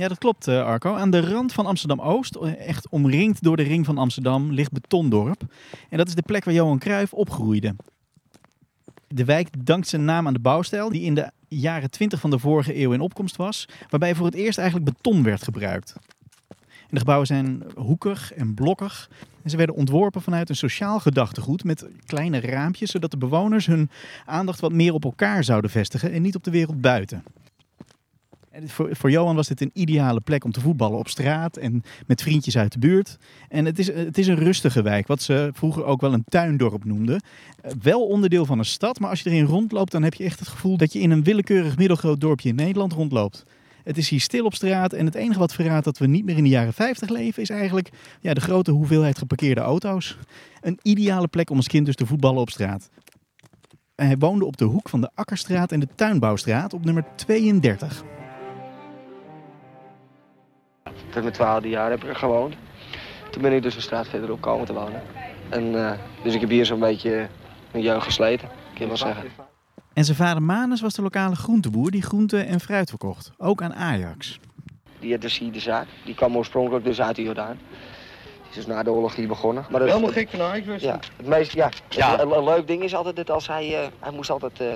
Speaker 4: Ja, dat klopt, eh, Arco. Aan de rand van Amsterdam-Oost, eh, echt omringd door de ring van Amsterdam, ligt Betondorp. En dat is de plek waar Johan Cruijff opgroeide. De wijk dankt zijn naam aan de bouwstijl die in de jaren 20 van de vorige eeuw in opkomst was, waarbij voor het eerst eigenlijk beton werd gebruikt. de gebouwen zijn hoekig en blokkig. En ze werden ontworpen vanuit een sociaal gedachtegoed met kleine raampjes, zodat de bewoners hun aandacht wat meer op elkaar zouden vestigen en niet op de wereld buiten. En voor, voor Johan was dit een ideale plek om te voetballen op straat en met vriendjes uit de buurt. En het is, het is een rustige wijk, wat ze vroeger ook wel een tuindorp noemden. Eh, Wel onderdeel van een stad, maar als je erin rondloopt, dan heb je echt het gevoel dat je in een willekeurig middelgroot dorpje in Nederland rondloopt. Het is hier stil op straat en het enige wat verraadt dat we niet meer in de jaren 50 leven is eigenlijk ja, de grote hoeveelheid geparkeerde auto's. Een ideale plek om als kind dus te voetballen op straat. Hij woonde op de hoek van de Akkerstraat en de Tuinbouwstraat op nummer 32.
Speaker 5: Tot mijn twaalfde jaar heb ik er gewoond. Toen ben ik dus een straat verderop komen te wonen. En, eh, dus ik heb hier zo'n beetje mijn jeugd gesleten, kun je wel zeggen.
Speaker 4: En zijn vader Manus was de lokale groenteboer die groente en fruit verkocht. Ook aan Ajax.
Speaker 5: Die had dus hier de zaak. Die kwam oorspronkelijk dus uit de Jordaan. Is dus na de oorlog hier begonnen. Maar dat,
Speaker 6: Helemaal gek van Ajax.
Speaker 5: Ja, het meest, ja. Het- Een, een leuk ding is altijd dat als hij, eh, hij moest altijd eh,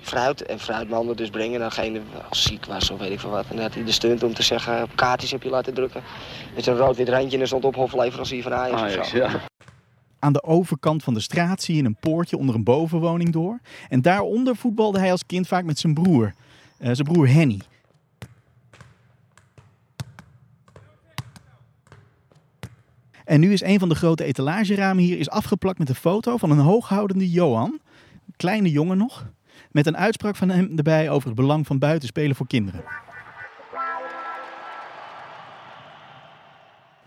Speaker 5: fruit en fruitmanden dus brengen. Dan degene als ziek was of weet ik veel wat. En dan had hij de stunt om te zeggen, kaartjes heb je laten drukken. Met zo'n rood-wit randje en er stond op hofleverancier van Ajax, of zo.
Speaker 4: Aan de overkant van de straat zie je een poortje onder een bovenwoning door. En daaronder voetbalde hij als kind vaak met zijn broer. Eh, zijn broer Henny. En nu is een van de grote etalageramen hier is afgeplakt met een foto van een hooghoudende Johan. Kleine jongen nog. Met een uitspraak van hem erbij over het belang van buitenspelen voor kinderen.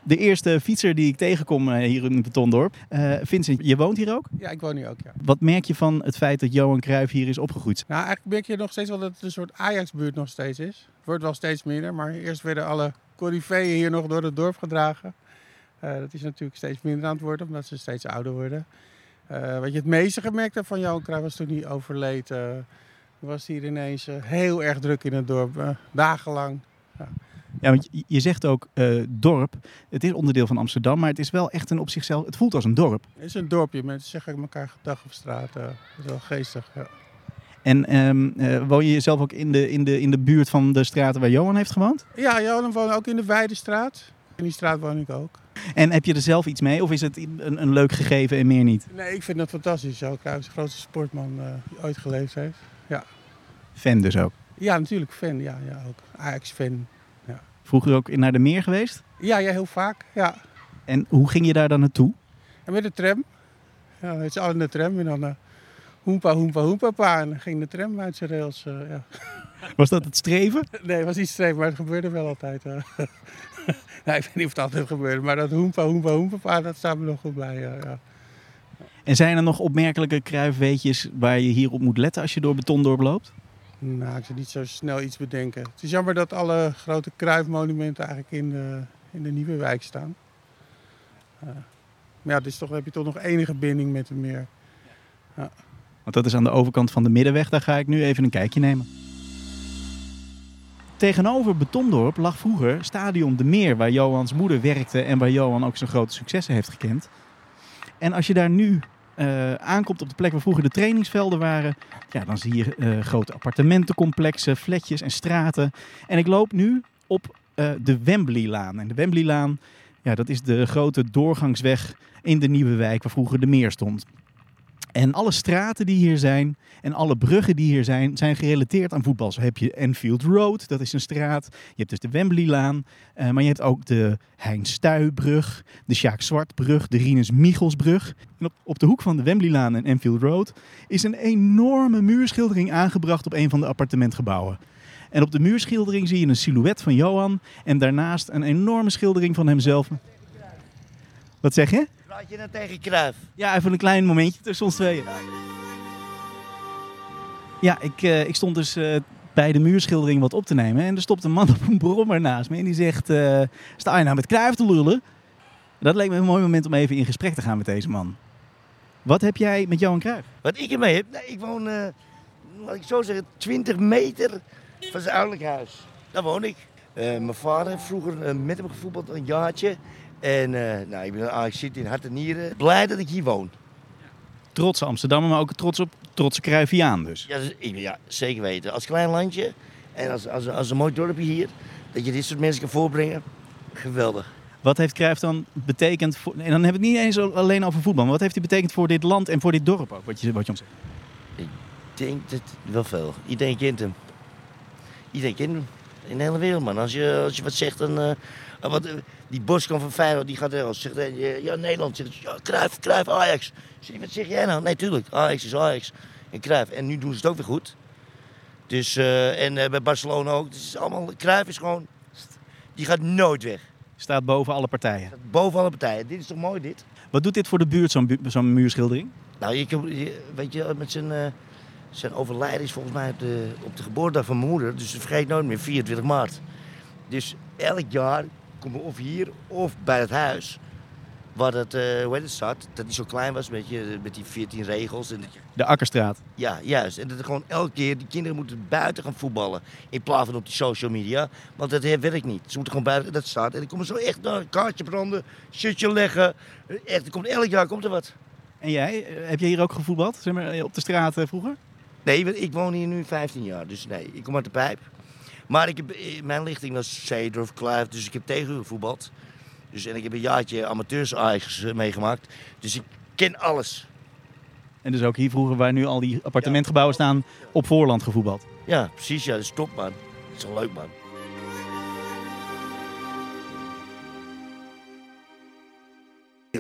Speaker 4: De eerste fietser die ik tegenkom eh, hier in het Betondorp. Eh, Vincent, je woont hier ook?
Speaker 7: Ja, ik woon hier ook, ja.
Speaker 4: Wat merk je van het feit dat Johan Cruijff hier is opgegroeid?
Speaker 7: Nou, eigenlijk merk je nog steeds wel dat het een soort Ajax-buurt nog steeds is. Het wordt wel steeds minder, maar eerst werden alle coryfeeën hier nog door het dorp gedragen. Eh, dat is natuurlijk steeds minder aan het worden, omdat ze steeds ouder worden. Eh, wat je het meeste gemerkt hebt van Johan Cruijff was toen hij overleed. eh, was hier ineens heel erg druk in het dorp, dagenlang.
Speaker 4: Ja, want je- zegt ook dorp. Het is onderdeel van Amsterdam, maar het is wel echt een op zichzelf. Het voelt als een dorp.
Speaker 7: Het is een dorpje, mensen zeggen elkaar gedag op straat. dat is wel geestig. Ja.
Speaker 4: En ehm, eh, woon je zelf ook in de, in, de, in de buurt van de straten waar Johan heeft gewoond?
Speaker 7: Ja, Johan woont ook in de Weidestraat. In die straat woon ik ook.
Speaker 4: En heb je er zelf iets mee? Of is het een, een leuk gegeven en meer niet?
Speaker 7: Nee, ik vind dat fantastisch. Cruijff is de grootste sportman eh, die ooit geleefd heeft.
Speaker 4: Fan dus ook.
Speaker 7: Ja, natuurlijk fan. Ja, ja ook. Ajax-fan.
Speaker 4: Vroeger ook naar de meer geweest?
Speaker 7: Ja, ja, heel vaak. Ja.
Speaker 4: En hoe ging je daar dan naartoe?
Speaker 7: En met de tram. Ja, het is al in de tram. En dan eh hoempa, hoempa, hoempa, pa. En dan ging de tram uit zijn rails. eh, ja.
Speaker 4: Was dat het streven?
Speaker 7: Nee, het was niet streef, maar het gebeurde wel altijd. nou, ik weet niet of het altijd gebeurde. Maar dat hoempa, hoempa, hoempa, pa, dat staat me nog goed bij. ja.
Speaker 4: En zijn er nog opmerkelijke kruifweetjes waar je hier op moet letten als je door Betondorp loopt?
Speaker 7: Nou, ik zou niet zo snel iets bedenken. Het is jammer dat alle grote kruifmonumenten eigenlijk in de, in de nieuwe wijk staan. Eh, maar ja, dus toch, heb je toch nog enige binding met het meer.
Speaker 4: Want dat is aan de overkant van de middenweg. Daar ga ik nu even een kijkje nemen. Tegenover Betondorp lag vroeger Stadion de Meer, waar Johans moeder werkte en waar Johan ook zijn grote successen heeft gekend. En als je daar nu eh, aankomt op de plek waar vroeger de trainingsvelden waren, ja, dan zie je eh, grote appartementencomplexen, flatjes en straten. En ik loop nu op eh, de Wembleylaan. En de Wembleylaan, ja, dat is de grote doorgangsweg in de nieuwe wijk waar vroeger de meer stond. En alle straten die hier zijn en alle bruggen die hier zijn, zijn gerelateerd aan voetbal. Zo heb je Enfield Road, dat is een straat. Je hebt dus de Wembleylaan. eh, maar je hebt ook de Hein Stuybrug, de Sjaak Zwartbrug, de Rinus Michelsbrug. En op, op de hoek van de Wembleylaan en Enfield Road is een enorme muurschildering aangebracht op een van de appartementgebouwen. En op de muurschildering zie je een silhouet van Johan en daarnaast een enorme schildering van hemzelf. Wat zeg je?
Speaker 8: Praat je tegen Cruijff?
Speaker 4: Ja, even een klein momentje tussen ons tweeën. Ja, ik, eh, ik stond dus eh, bij de muurschildering wat op te nemen. En er stopt een man op een brommer naast me. En die zegt, eh, sta je nou met Cruijff te lullen? Dat leek me een mooi moment om even in gesprek te gaan met deze man. Wat heb jij met Johan Cruijff?
Speaker 8: Wat ik ermee heb? Ik woon, eh, laat ik zo zeggen, 20 meter van zijn ouderlijk huis. Daar woon ik. Mijn vader heeft vroeger met hem gevoetbald een jaartje. En eh, nou, ik ben Ajax zit in hart en nieren. Blij dat ik hier woon.
Speaker 4: Trotse Amsterdammer, maar ook trots op trotse Cruyffiaan dus.
Speaker 8: Ja, dus ik- ja, zeker weten. Als klein landje en als, als, als een mooi dorpje hier, dat je dit soort mensen kan voorbrengen, geweldig.
Speaker 4: Wat heeft Cruijff dan betekend voor... En dan hebben we het niet eens alleen over voetbal. Maar wat heeft hij betekend voor dit land en voor dit dorp ook? Wat je, wat je ons zegt.
Speaker 8: Ik denk dat wel veel. Iedereen kent hem. Iedereen kent hem. In de hele wereld, man. Als je, als je wat zegt, dan... eh, wat, eh, die Boskamp van Feyenoord, die gaat er als zegt, eh, ja, Nederland. Zegt, ja, Cruijff, Cruijff, Ajax. Zeg, je, wat zeg jij nou? Nee, tuurlijk. Ajax is Ajax. En Cruijff. En nu doen ze het ook weer goed. Dus, eh, en eh, bij Barcelona ook. Dus het is allemaal, Cruijff is gewoon... Die gaat nooit weg.
Speaker 4: Staat boven alle partijen.
Speaker 8: Boven alle partijen. Dit is toch mooi, dit?
Speaker 4: Wat doet dit voor de buurt, zo'n bu- zo'n muurschildering?
Speaker 8: Nou, je, weet je, met zijn, eh, zijn overlijden is volgens mij op de, op de geboortedag van mijn moeder. Dus vergeet nooit meer, 24 maart. Dus elk jaar komen of hier of bij het huis. Waar het, eh hoe heet het staat, dat hij zo klein was met, je, met die 14 regels. En dat je,
Speaker 4: De Akkerstraat.
Speaker 8: ja, juist. En dat er gewoon elke keer, die kinderen moeten buiten gaan voetballen. In plaats van op die social media. Want dat werkt niet. Ze moeten gewoon buiten, dat staat. En dan komen ze zo echt naar een kaartje branden, shirtje leggen. Echt, er komt, elk jaar komt er wat.
Speaker 4: En jij, eh, heb je hier ook gevoetbald? Zeg maar, op de straat eh, vroeger?
Speaker 8: Nee, ik woon hier nu 15 jaar, dus nee, ik kom uit de pijp. Maar ik heb, eh, mijn lichting was Zeedorf, Kluif, dus ik heb tegen u gevoetbald. Dus, en ik heb een jaartje amateurs Ajax meegemaakt. Dus ik ken alles.
Speaker 4: En dus ook hier vroeger, waar nu al die appartementgebouwen staan, op voorland gevoetbald.
Speaker 8: Ja, precies, ja, dat is top, man. Dat is wel leuk, man.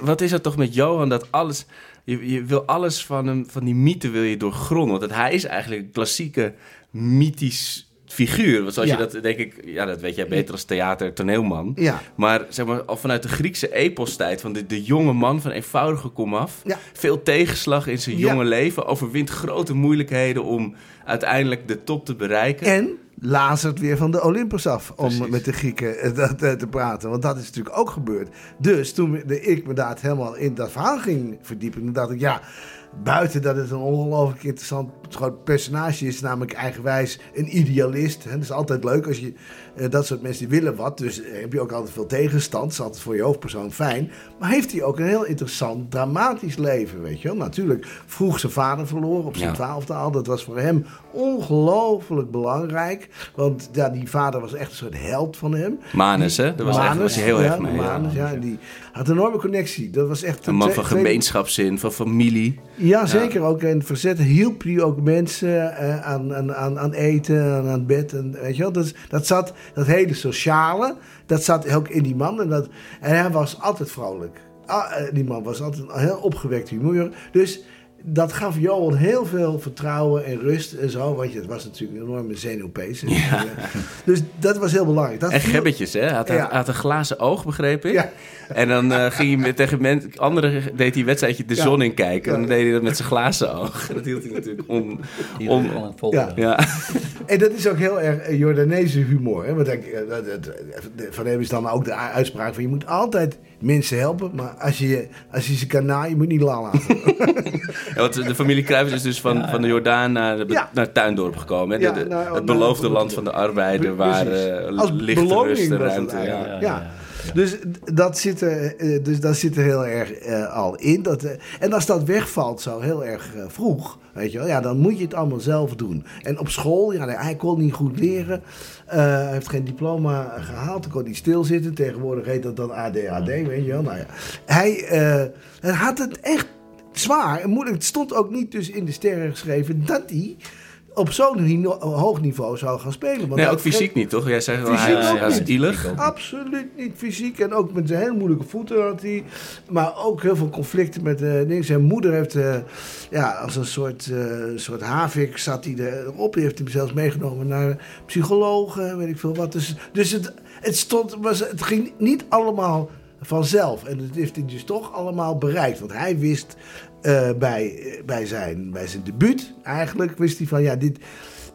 Speaker 1: Wat is het toch met Johan dat alles... Je, je wil alles van, hem, van die mythe wil je doorgronden. Want hij is eigenlijk een klassieke mythisch figuur. Want zoals
Speaker 2: Ja.
Speaker 1: je dat, denk ik... Ja, dat weet jij beter als theater, toneelman.
Speaker 2: Ja.
Speaker 1: Maar zeg maar, al vanuit de Griekse epostijd... van de, de jonge man van eenvoudige komaf...
Speaker 2: Ja.
Speaker 1: veel tegenslag in zijn jonge leven... overwint grote moeilijkheden om uiteindelijk de top te bereiken.
Speaker 2: En lazert weer van de Olympus af om
Speaker 1: Precies.
Speaker 2: met de Grieken eh, eh, te praten. Want dat is natuurlijk ook gebeurd. Dus toen ik me inderdaad helemaal in dat verhaal ging verdiepen, dacht ik, ja, buiten dat het een ongelooflijk interessant personage is, namelijk eigenwijs een idealist. Dat is altijd leuk als je eh, dat soort mensen die willen wat. Dus eh, heb je ook altijd veel tegenstand. Dat is altijd voor je hoofdpersoon fijn. Maar heeft hij ook een heel interessant, dramatisch leven, weet je wel. Natuurlijk vroeg zijn vader verloren op zijn
Speaker 1: Ja.
Speaker 2: twaalfde al. Dat was voor hem ongelooflijk belangrijk. Want ja, die vader was echt een soort held van hem.
Speaker 1: Manus, hè? Daar was, echt, was hij heel
Speaker 2: ja,
Speaker 1: erg mee. ja.
Speaker 2: Manus, ja. en die had een enorme connectie. Dat was echt
Speaker 1: Een man van gemeenschapszin, van familie.
Speaker 2: ja, zeker. Ook in het verzet hielp hij ook mensen eh, aan, aan, aan, aan eten, aan, aan bed. En, weet je wel? Dat, dat zat, dat hele sociale, dat zat ook in die man. En, dat, en hij was altijd vrolijk. Ah, eh, die man was altijd een heel opgewekt humeur. Dus dat gaf Johan heel veel vertrouwen en rust en zo. Want je, het was natuurlijk een enorme zenuwpees. En, eh, Dus dat was heel belangrijk. Dat
Speaker 1: En
Speaker 2: viel-
Speaker 1: gebbetjes, hè? Hij had,
Speaker 2: Ja.
Speaker 1: had een glazen oog, begreep ik.
Speaker 2: Ja.
Speaker 1: En dan eh, ging hij met, tegen men, anderen deed hij wedstrijdje de
Speaker 2: Ja.
Speaker 1: zon in kijken. En dan deed hij dat met zijn glazen oog. En dat hield hij natuurlijk on...
Speaker 3: Die
Speaker 1: on
Speaker 3: on, gewoon vol.
Speaker 2: Ja.
Speaker 1: ja.
Speaker 2: En dat is ook heel erg eh, Jordaanese humor. Hè? Want eh, van hem is dan ook de uitspraak van... je moet altijd mensen helpen, maar als je, als je ze kan naaien, moet je niet lang laten.
Speaker 1: Ja, want de familie Cruijff is dus van, van de Jordaan naar, de,
Speaker 2: Ja.
Speaker 1: naar Tuindorp gekomen. Hè?
Speaker 2: Ja,
Speaker 1: De- de-
Speaker 2: nou,
Speaker 1: het
Speaker 2: nou,
Speaker 1: beloofde land van de arbeider, waar
Speaker 2: Als
Speaker 1: lichte
Speaker 2: beloning
Speaker 1: rust en ruimte. Ja.
Speaker 2: Dus, dat zit er, eh, dus dat zit er heel erg eh, al in. Dat, eh, en als dat wegvalt zo heel erg vroeg, weet je wel, ja, dan moet je het allemaal zelf doen. En op school, ja, hij kon niet goed leren. Hij heeft geen diploma gehaald, hij kon niet stilzitten. Tegenwoordig heet dat dan ADHD, weet je wel. Nou ja. hij, hij had het echt zwaar en moeilijk. Het stond ook niet dus in de sterren geschreven dat hij op zo'n hoog niveau zou gaan spelen. Want
Speaker 1: Nee, ook fysiek niet, toch? Jij zegt wel, hij, is ielig.
Speaker 2: Absoluut niet fysiek. En ook met zijn hele moeilijke voeten had hij. Maar ook heel veel conflicten met eh dingen. Zijn moeder heeft, eh, ja, als een soort, eh, soort havik zat hij erop. Die heeft hem zelfs meegenomen naar psychologen, weet ik veel wat. Dus, dus het, het, stond, was, het ging niet allemaal vanzelf. En dat heeft hij dus toch allemaal bereikt. Want hij wist eh, bij, bij, zijn, bij zijn debuut eigenlijk, wist hij van ja, dit...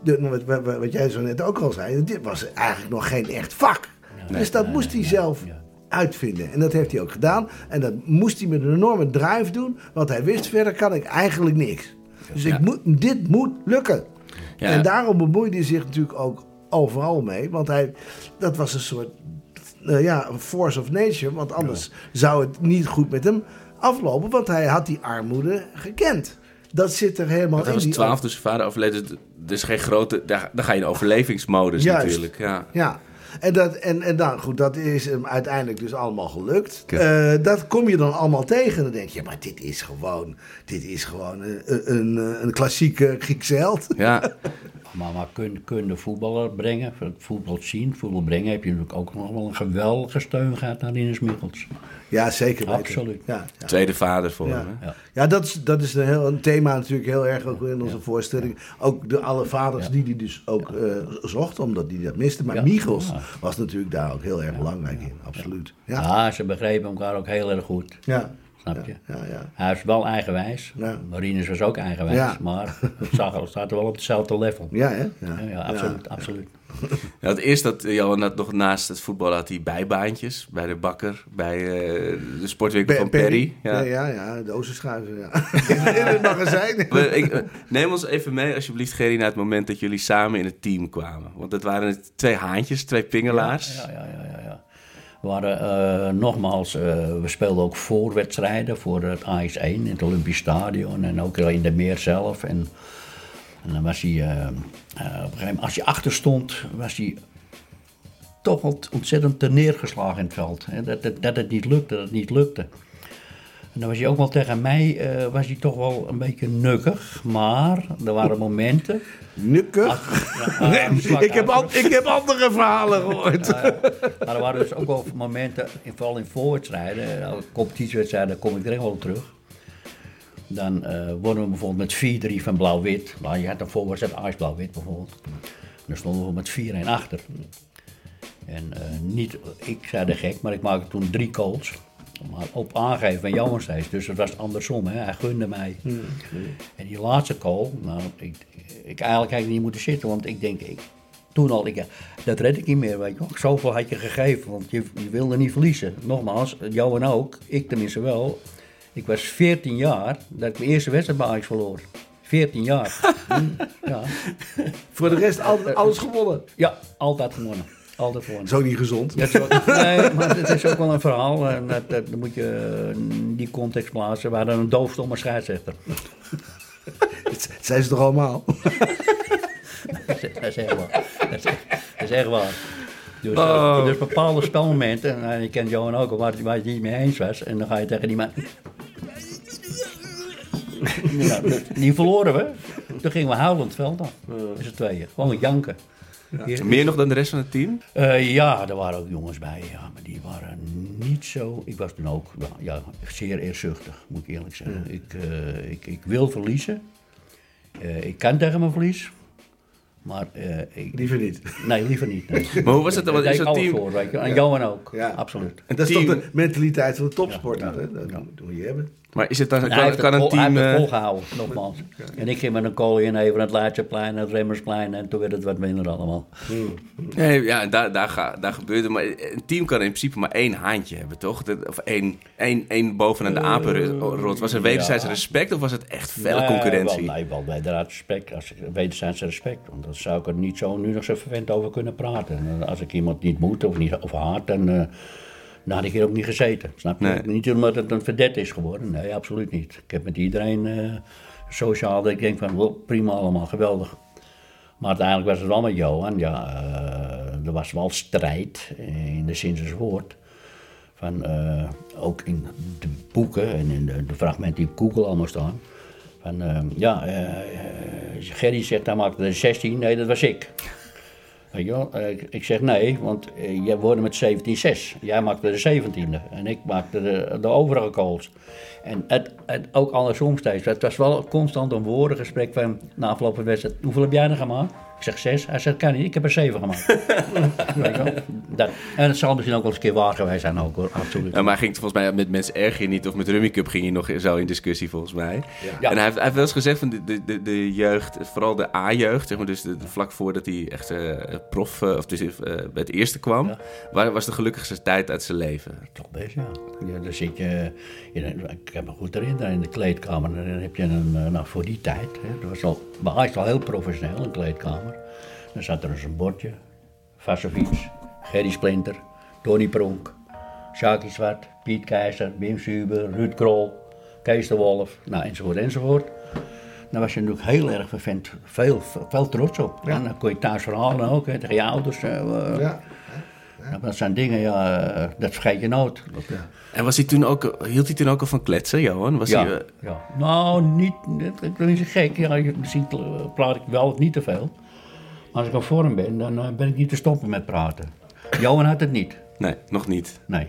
Speaker 2: De, wat, jij zo net ook al zei, dit was eigenlijk nog geen echt vak. dus dat moest hij zelf uitvinden. En dat heeft hij ook gedaan. En dat moest hij met een enorme drive doen. Want hij wist, verder kan ik eigenlijk niks. Dus ik moet, dit moet lukken.
Speaker 1: Ja.
Speaker 2: En daarom bemoeide hij zich natuurlijk ook overal mee. Want hij, dat was een soort eh, ja, force of nature. Want anders zou het niet goed met hem aflopen. Want hij had die armoede gekend. Dat zit er helemaal
Speaker 1: Want hij
Speaker 2: in.
Speaker 1: was 12 toen zijn vader overleed. Dus er is geen grote... Daar, daar ga je in overlevingsmodus
Speaker 2: Juist.
Speaker 1: natuurlijk. Ja.
Speaker 2: Ja, En, dat, en, en dan, goed, dat is hem uiteindelijk dus allemaal gelukt. Eh, dat kom je dan allemaal tegen. Dan denk je, maar dit is gewoon, dit is gewoon een, een, een klassieke Griekse held.
Speaker 1: Ja,
Speaker 3: Maar, maar kun, kun de voetballer brengen, voetbal zien, voetbal brengen, heb je natuurlijk ook nog wel een geweldige steun gehad naar Rinus Michels.
Speaker 2: Ja, zeker weten.
Speaker 3: Absoluut.
Speaker 2: Ja, ja.
Speaker 1: tweede vader voor
Speaker 2: Ja.
Speaker 1: hem. hè?
Speaker 3: Ja.
Speaker 2: Ja, dat is, dat is een, heel, een thema natuurlijk heel erg ook in onze voorstelling. Ook de alle vaders die hij dus ook eh, zocht, omdat hij dat miste. Maar
Speaker 3: Ja.
Speaker 2: Michels
Speaker 3: Ja.
Speaker 2: was natuurlijk daar ook heel erg belangrijk in, absoluut. Ja,
Speaker 3: Ja. ze begrepen elkaar ook heel erg goed,
Speaker 2: ja,
Speaker 3: snap je?
Speaker 2: ja, ja.
Speaker 3: Hij is wel eigenwijs,
Speaker 2: Ja.
Speaker 3: Marinus was ook eigenwijs,
Speaker 2: Ja.
Speaker 3: maar het zag- het staat wel op hetzelfde level.
Speaker 2: Ja, hè?
Speaker 3: Ja, ja, absoluut, absoluut.
Speaker 1: Ja, het eerst dat Johan had nog naast het voetbal had hij bijbaantjes. Bij de bakker, bij eh, de sportwinkel van Perry.
Speaker 2: Ja,
Speaker 1: Ja.
Speaker 2: ja, ja, dozen schuiven, ja. in het magazijn.
Speaker 1: Ik, eh, neem ons even mee, alsjeblieft, Gerry, naar het moment dat jullie samen in het team kwamen. Want het waren twee haantjes, twee pingelaars.
Speaker 3: Ja, ja, ja, ja, ja. We waren eh, nogmaals, eh, we speelden ook voorwedstrijden voor het AX1 in het Olympisch Stadion en ook in de meer zelf. En, en dan was hij, eh, eh, op een gegeven moment, als hij achter stond, was hij toch ontzettend te neergeslagen in het veld. Hè, Dat, dat, dat het niet lukte, dat het niet lukte. En dan was hij ook wel tegen mij, eh, was hij toch wel een beetje nukkig. Maar er waren momenten...
Speaker 2: Nukken.
Speaker 3: Ja,
Speaker 2: Nee,
Speaker 3: slak
Speaker 2: ik, heb al, ik heb andere verhalen gehoord.
Speaker 3: Maar er waren dus ook wel momenten, in- vooral in voorwedstrijden, competitiewedstrijden, daar kom ik er echt wel op terug. Dan eh wonnen we bijvoorbeeld met 4-3 van blauw-wit. Maar je had een voorwedstrijd ijs-blauw-wit bijvoorbeeld. En dan stonden we met 4-1 achter. En eh, niet, ik zei de gek, maar ik maakte toen drie goals. Maar op aangeven van Johan steeds. Dus het was andersom, hè. hij gunde mij. En die laatste goal, nou, ik, ik eigenlijk had ik niet moeten zitten, want ik denk, ik, toen al, ik, dat red ik niet meer, weet je. Zoveel had je gegeven, want je, je wilde niet verliezen. Nogmaals, Johan ook, ik tenminste wel. Ik was 14 jaar dat ik mijn eerste wedstrijd bij Ajax verloor. 14 jaar. Hm, ja.
Speaker 2: Voor de rest altijd alles gewonnen.
Speaker 3: ja, altijd gewonnen. Altijd gewonnen.
Speaker 2: Zo niet gezond.
Speaker 3: Dat is ook- nee, maar het is ook wel een verhaal. En dat, dat, dat moet je in die context plaatsen. We hadden een doofstomme scheidsrechter.
Speaker 2: Dat zijn ze toch allemaal?
Speaker 3: Dat is, dat is echt waar. Dat is, echt- dat is echt waar. Dus,
Speaker 1: Oh.
Speaker 3: dus bepaalde spelmomenten, en je kent Johan ook al, waar, waar je het niet mee eens was. En dan ga je tegen die man... ja, die verloren we. Toen gingen we huilend het veld af. Met z'n tweeën. Gewoon janken.
Speaker 1: Meer nog dan de rest van het team?
Speaker 3: Eh, ja, er waren ook jongens bij, ja, maar die waren niet zo. Ik was toen ook ja, ja, zeer eerzuchtig, moet ik eerlijk zeggen. Ik, eh, ik, ik wil verliezen. Eh, ik kan tegen mijn verlies. Maar eh, ik,
Speaker 2: Liever niet.
Speaker 3: nee, liever niet. Nee.
Speaker 1: Maar hoe was het dan? Want is dat
Speaker 3: alles
Speaker 1: team...
Speaker 3: voor, weet je. En Johan ook,
Speaker 2: Ja.
Speaker 3: absoluut.
Speaker 1: Een
Speaker 2: Dat is
Speaker 1: team-
Speaker 2: toch de mentaliteit van de topsporter.
Speaker 3: Ja, ja,
Speaker 2: hè? Dat
Speaker 3: ja.
Speaker 2: moet je hebben.
Speaker 1: Maar is het dan,
Speaker 3: hij
Speaker 1: kan,
Speaker 3: heeft
Speaker 1: kan
Speaker 3: het,
Speaker 1: een
Speaker 3: hij
Speaker 1: team...
Speaker 3: heeft het
Speaker 1: eh,
Speaker 3: volgehouden, nogmaals. En ik ging met een kooi in even naar het naar het Remmersplein. En toen werd het wat minder allemaal.
Speaker 1: Nee, ja, daar, daar, ga, daar gebeurde. Maar een team kan in principe maar één haantje hebben, toch? Dat- Of één, één, één bovenaan de apenrot. Was er wederzijds
Speaker 3: ja.
Speaker 1: respect of was het echt felle
Speaker 3: Nee,
Speaker 1: concurrentie?
Speaker 3: Wel, nee, wel wederzijds respect. Als, wederzijds respect. Want dan zou ik er niet zo nu nog zo verwend over kunnen praten. En Als ik iemand niet moet of, niet, of haat, dan, eh, dan had ik hier ook niet gezeten. Snap je?
Speaker 1: Nee.
Speaker 3: Niet omdat het een verdet is geworden. Nee, absoluut niet. Ik heb met iedereen eh, sociaal dat ik denk van, wel, prima allemaal, geweldig. Maar uiteindelijk was het wel met Johan. Ja, eh, er was wel strijd eh, in de zin woord. Van, ook in de boeken en in de, de fragmenten die op Google allemaal staan. Van, ja, Gerry zegt, hij maakte er 16. Nee, dat was ik. Ik, ik zeg nee, want eh, jij wordt met 17-6. Jij maakte de 17e en ik maakte de, de overige goals. En het, het, ook andersom steeds. Het was wel constant een woordengesprek van na afloop van wedstrijd. Hoeveel heb jij er gemaakt? Ik zeg zes. Hij zegt, kan niet. Ik heb er zeven gemaakt. Weet je wel? Dat, en het zal misschien ook wel eens een keer waar geweest zijn ook hoor. Absoluut.
Speaker 1: Ja, maar hij ging volgens mij met mensen erg niet, of met Rummy Cup ging hij nog zo in discussie volgens mij.
Speaker 3: Ja.
Speaker 1: En hij heeft, hij heeft wel eens gezegd van de, de, de, de jeugd, vooral de A-jeugd, zeg maar, dus de, de vlak voordat hij echt eh, prof, eh, of dus eh, bij het eerste kwam,
Speaker 3: Ja.
Speaker 1: waar was de gelukkigste tijd uit zijn leven.
Speaker 3: Toch best, ja. ja dan zit je, in ik heb me goed herinneren, in de kleedkamer. Dan heb je een, nou voor die tijd, hè, dat was al, bij Ajax al heel professioneel, een kleedkamer. Dan zat er eens een bordje, Vasovic, Gerry Splinter, Tony Pronk, Sjaki Zwart, Piet Keizer, Wim Suber, Ruud Krol, Kees de Wolf, nou, enzovoort, enzovoort. Daar was je natuurlijk heel erg vervent, veel, veel trots op. En dan kon je thuis verhalen ook, hè, tegen je ouders.
Speaker 2: Ja.
Speaker 3: Ja, Dat zijn dingen, ja, dat vergeet je nooit. Dat, eh,
Speaker 1: En was hij toen ook, hield hij toen ook al van kletsen, Johan? Was
Speaker 3: ja,
Speaker 1: hij, eh,
Speaker 3: ja. Nou, niet, ik ben niet zo gek. Ja, misschien praat ik wel of niet te veel. Maar als ik op vorm ben, dan eh, ben ik niet te stoppen met praten. Johan had het niet.
Speaker 1: nee, nog niet.
Speaker 3: Nee.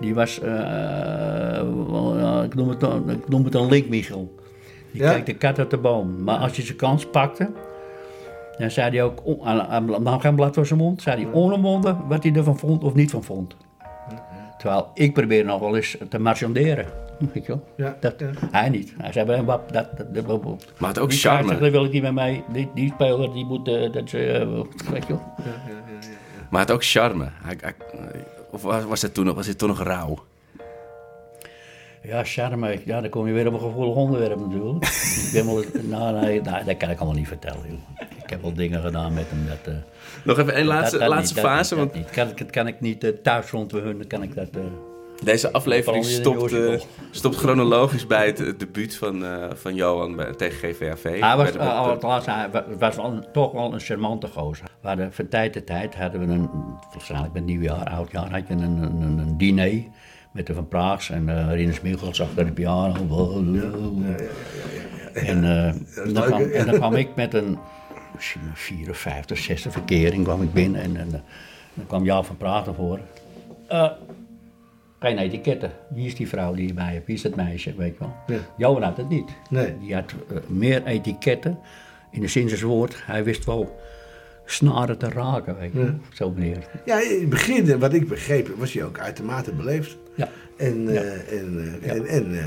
Speaker 3: Die was, eh, ik, noem het, een- ik noem het een linkmichel. Die
Speaker 2: Ja?
Speaker 3: kijkt de kat uit de boom. Maar als je zijn kans pakte, dan zei hij ook, nam geen blad voor zijn mond, zei hij onomwonden wat hij ervan vond of niet van vond. Terwijl ik probeer nog wel eens te marchanderen. Weet je wel?
Speaker 2: Ja,
Speaker 3: Dat,
Speaker 2: ja.
Speaker 3: Hij niet. Hij zei, "Wap, wap, dat, dat, dat, wap."
Speaker 1: Maar het ook
Speaker 3: die
Speaker 1: charme.
Speaker 3: scheidsrechter wil ik niet met mij. Die, die speler die moet, eh, dat ze, eh, weet je wel.
Speaker 1: Maar het ook charme. Hij, hij- of was, was het toen nog, was het toen nog rauw?
Speaker 3: Ja, charme. Ja, dan kom je weer op een gevoelig onderwerp natuurlijk. ik ben wel, nou, nee, nee, dat kan ik allemaal niet vertellen. Joh. Ik heb wel dingen gedaan met hem. Dat, eh,
Speaker 1: Nog even een laatste,
Speaker 3: dat- dat
Speaker 1: laatste
Speaker 3: niet, dat
Speaker 1: fase. want
Speaker 3: dat. Kan, ik- dat kan ik niet uh, thuis rond bij hun, dan kan ik dat... eh,
Speaker 1: deze aflevering stopt, eh, stopt chronologisch bij het, het debuut van, eh, van Johan bij, tegen GVAV.
Speaker 3: hij was,
Speaker 1: Bij
Speaker 3: hij was wel toch wel een charmante gozer. We hadden, van tijd tot tijd hadden we een, waarschijnlijk met nieuwjaar, oudjaar, had je een, een, een, een diner met de Van Praags en uh, Rinus Michels achter de piano. En, eh, dan kwam, en dan kwam ik met een misschien een vier of vijfde, zesde verkering kwam ik binnen en, en dan kwam Jaap van Praag naar voren. Geen etiketten. Wie is die vrouw die je bij hebt? Wie is dat meisje? Weet je wel.
Speaker 2: Ja.
Speaker 3: Johan had het niet.
Speaker 2: Nee.
Speaker 3: Die had eh, meer etiketten. In de zin van het woord. Hij wist wel snaren te raken. Weet je. wel. Zo meneer.
Speaker 2: Ja, in het begin, eh, wat ik begreep, was hij ook uitermate beleefd.
Speaker 3: Ja.
Speaker 2: En, eh,
Speaker 3: Ja.
Speaker 2: en, eh,
Speaker 3: Ja.
Speaker 2: en, en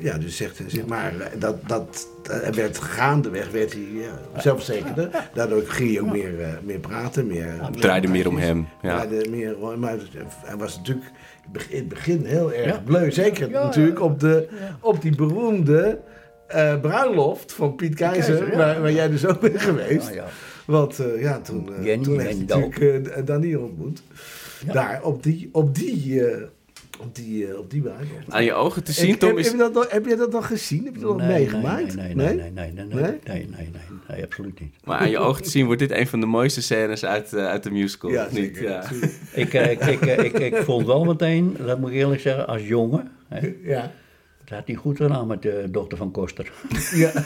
Speaker 2: ja, dus zegt, zeg maar, dat, dat, dat werd gaandeweg, werd hij ja, zelfverzekerder. Daardoor ging hij ook meer, meer praten, meer...
Speaker 1: Het draaide meer om hem. Ja.
Speaker 2: Draaide meer, maar hij was natuurlijk in het begin heel erg
Speaker 3: Ja.
Speaker 2: bleu. Zeker
Speaker 3: Ja,
Speaker 2: natuurlijk op, de, op die beroemde eh, bruiloft van Piet Keizer,
Speaker 3: Keizer, ja.
Speaker 2: waar, waar jij dus ook bent geweest.
Speaker 3: Ja, ja.
Speaker 2: Want eh, ja, toen, eh, toen heeft hij natuurlijk Daniel ontmoet.
Speaker 3: Ja.
Speaker 2: Daar op die, op die, eh, op die, eh, op die bruiloft.
Speaker 1: Aan je ogen te
Speaker 2: En-
Speaker 1: zien,
Speaker 2: heb,
Speaker 1: Tom,
Speaker 2: heb,
Speaker 1: is...
Speaker 2: je dat nog, heb je dat nog gezien? Heb je dat nog meegemaakt?
Speaker 3: Nee, nee, nee, nee, nee, nee, nee,
Speaker 2: Nee?
Speaker 3: nee, nee, nee, nee, absoluut niet.
Speaker 1: Maar aan je ogen te zien wordt dit een van de mooiste scènes uit, eh, uit de musical.
Speaker 2: Ja,
Speaker 1: of niet?
Speaker 2: zeker.
Speaker 1: Ja.
Speaker 2: natuurlijk.
Speaker 3: Ik, eh, ik, ik, eh, ik, ik vond wel meteen, dat moet ik eerlijk zeggen, als jongen. Hè,
Speaker 2: Ja.
Speaker 3: dat had hij goed gedaan met de dochter van Koster.
Speaker 2: ja.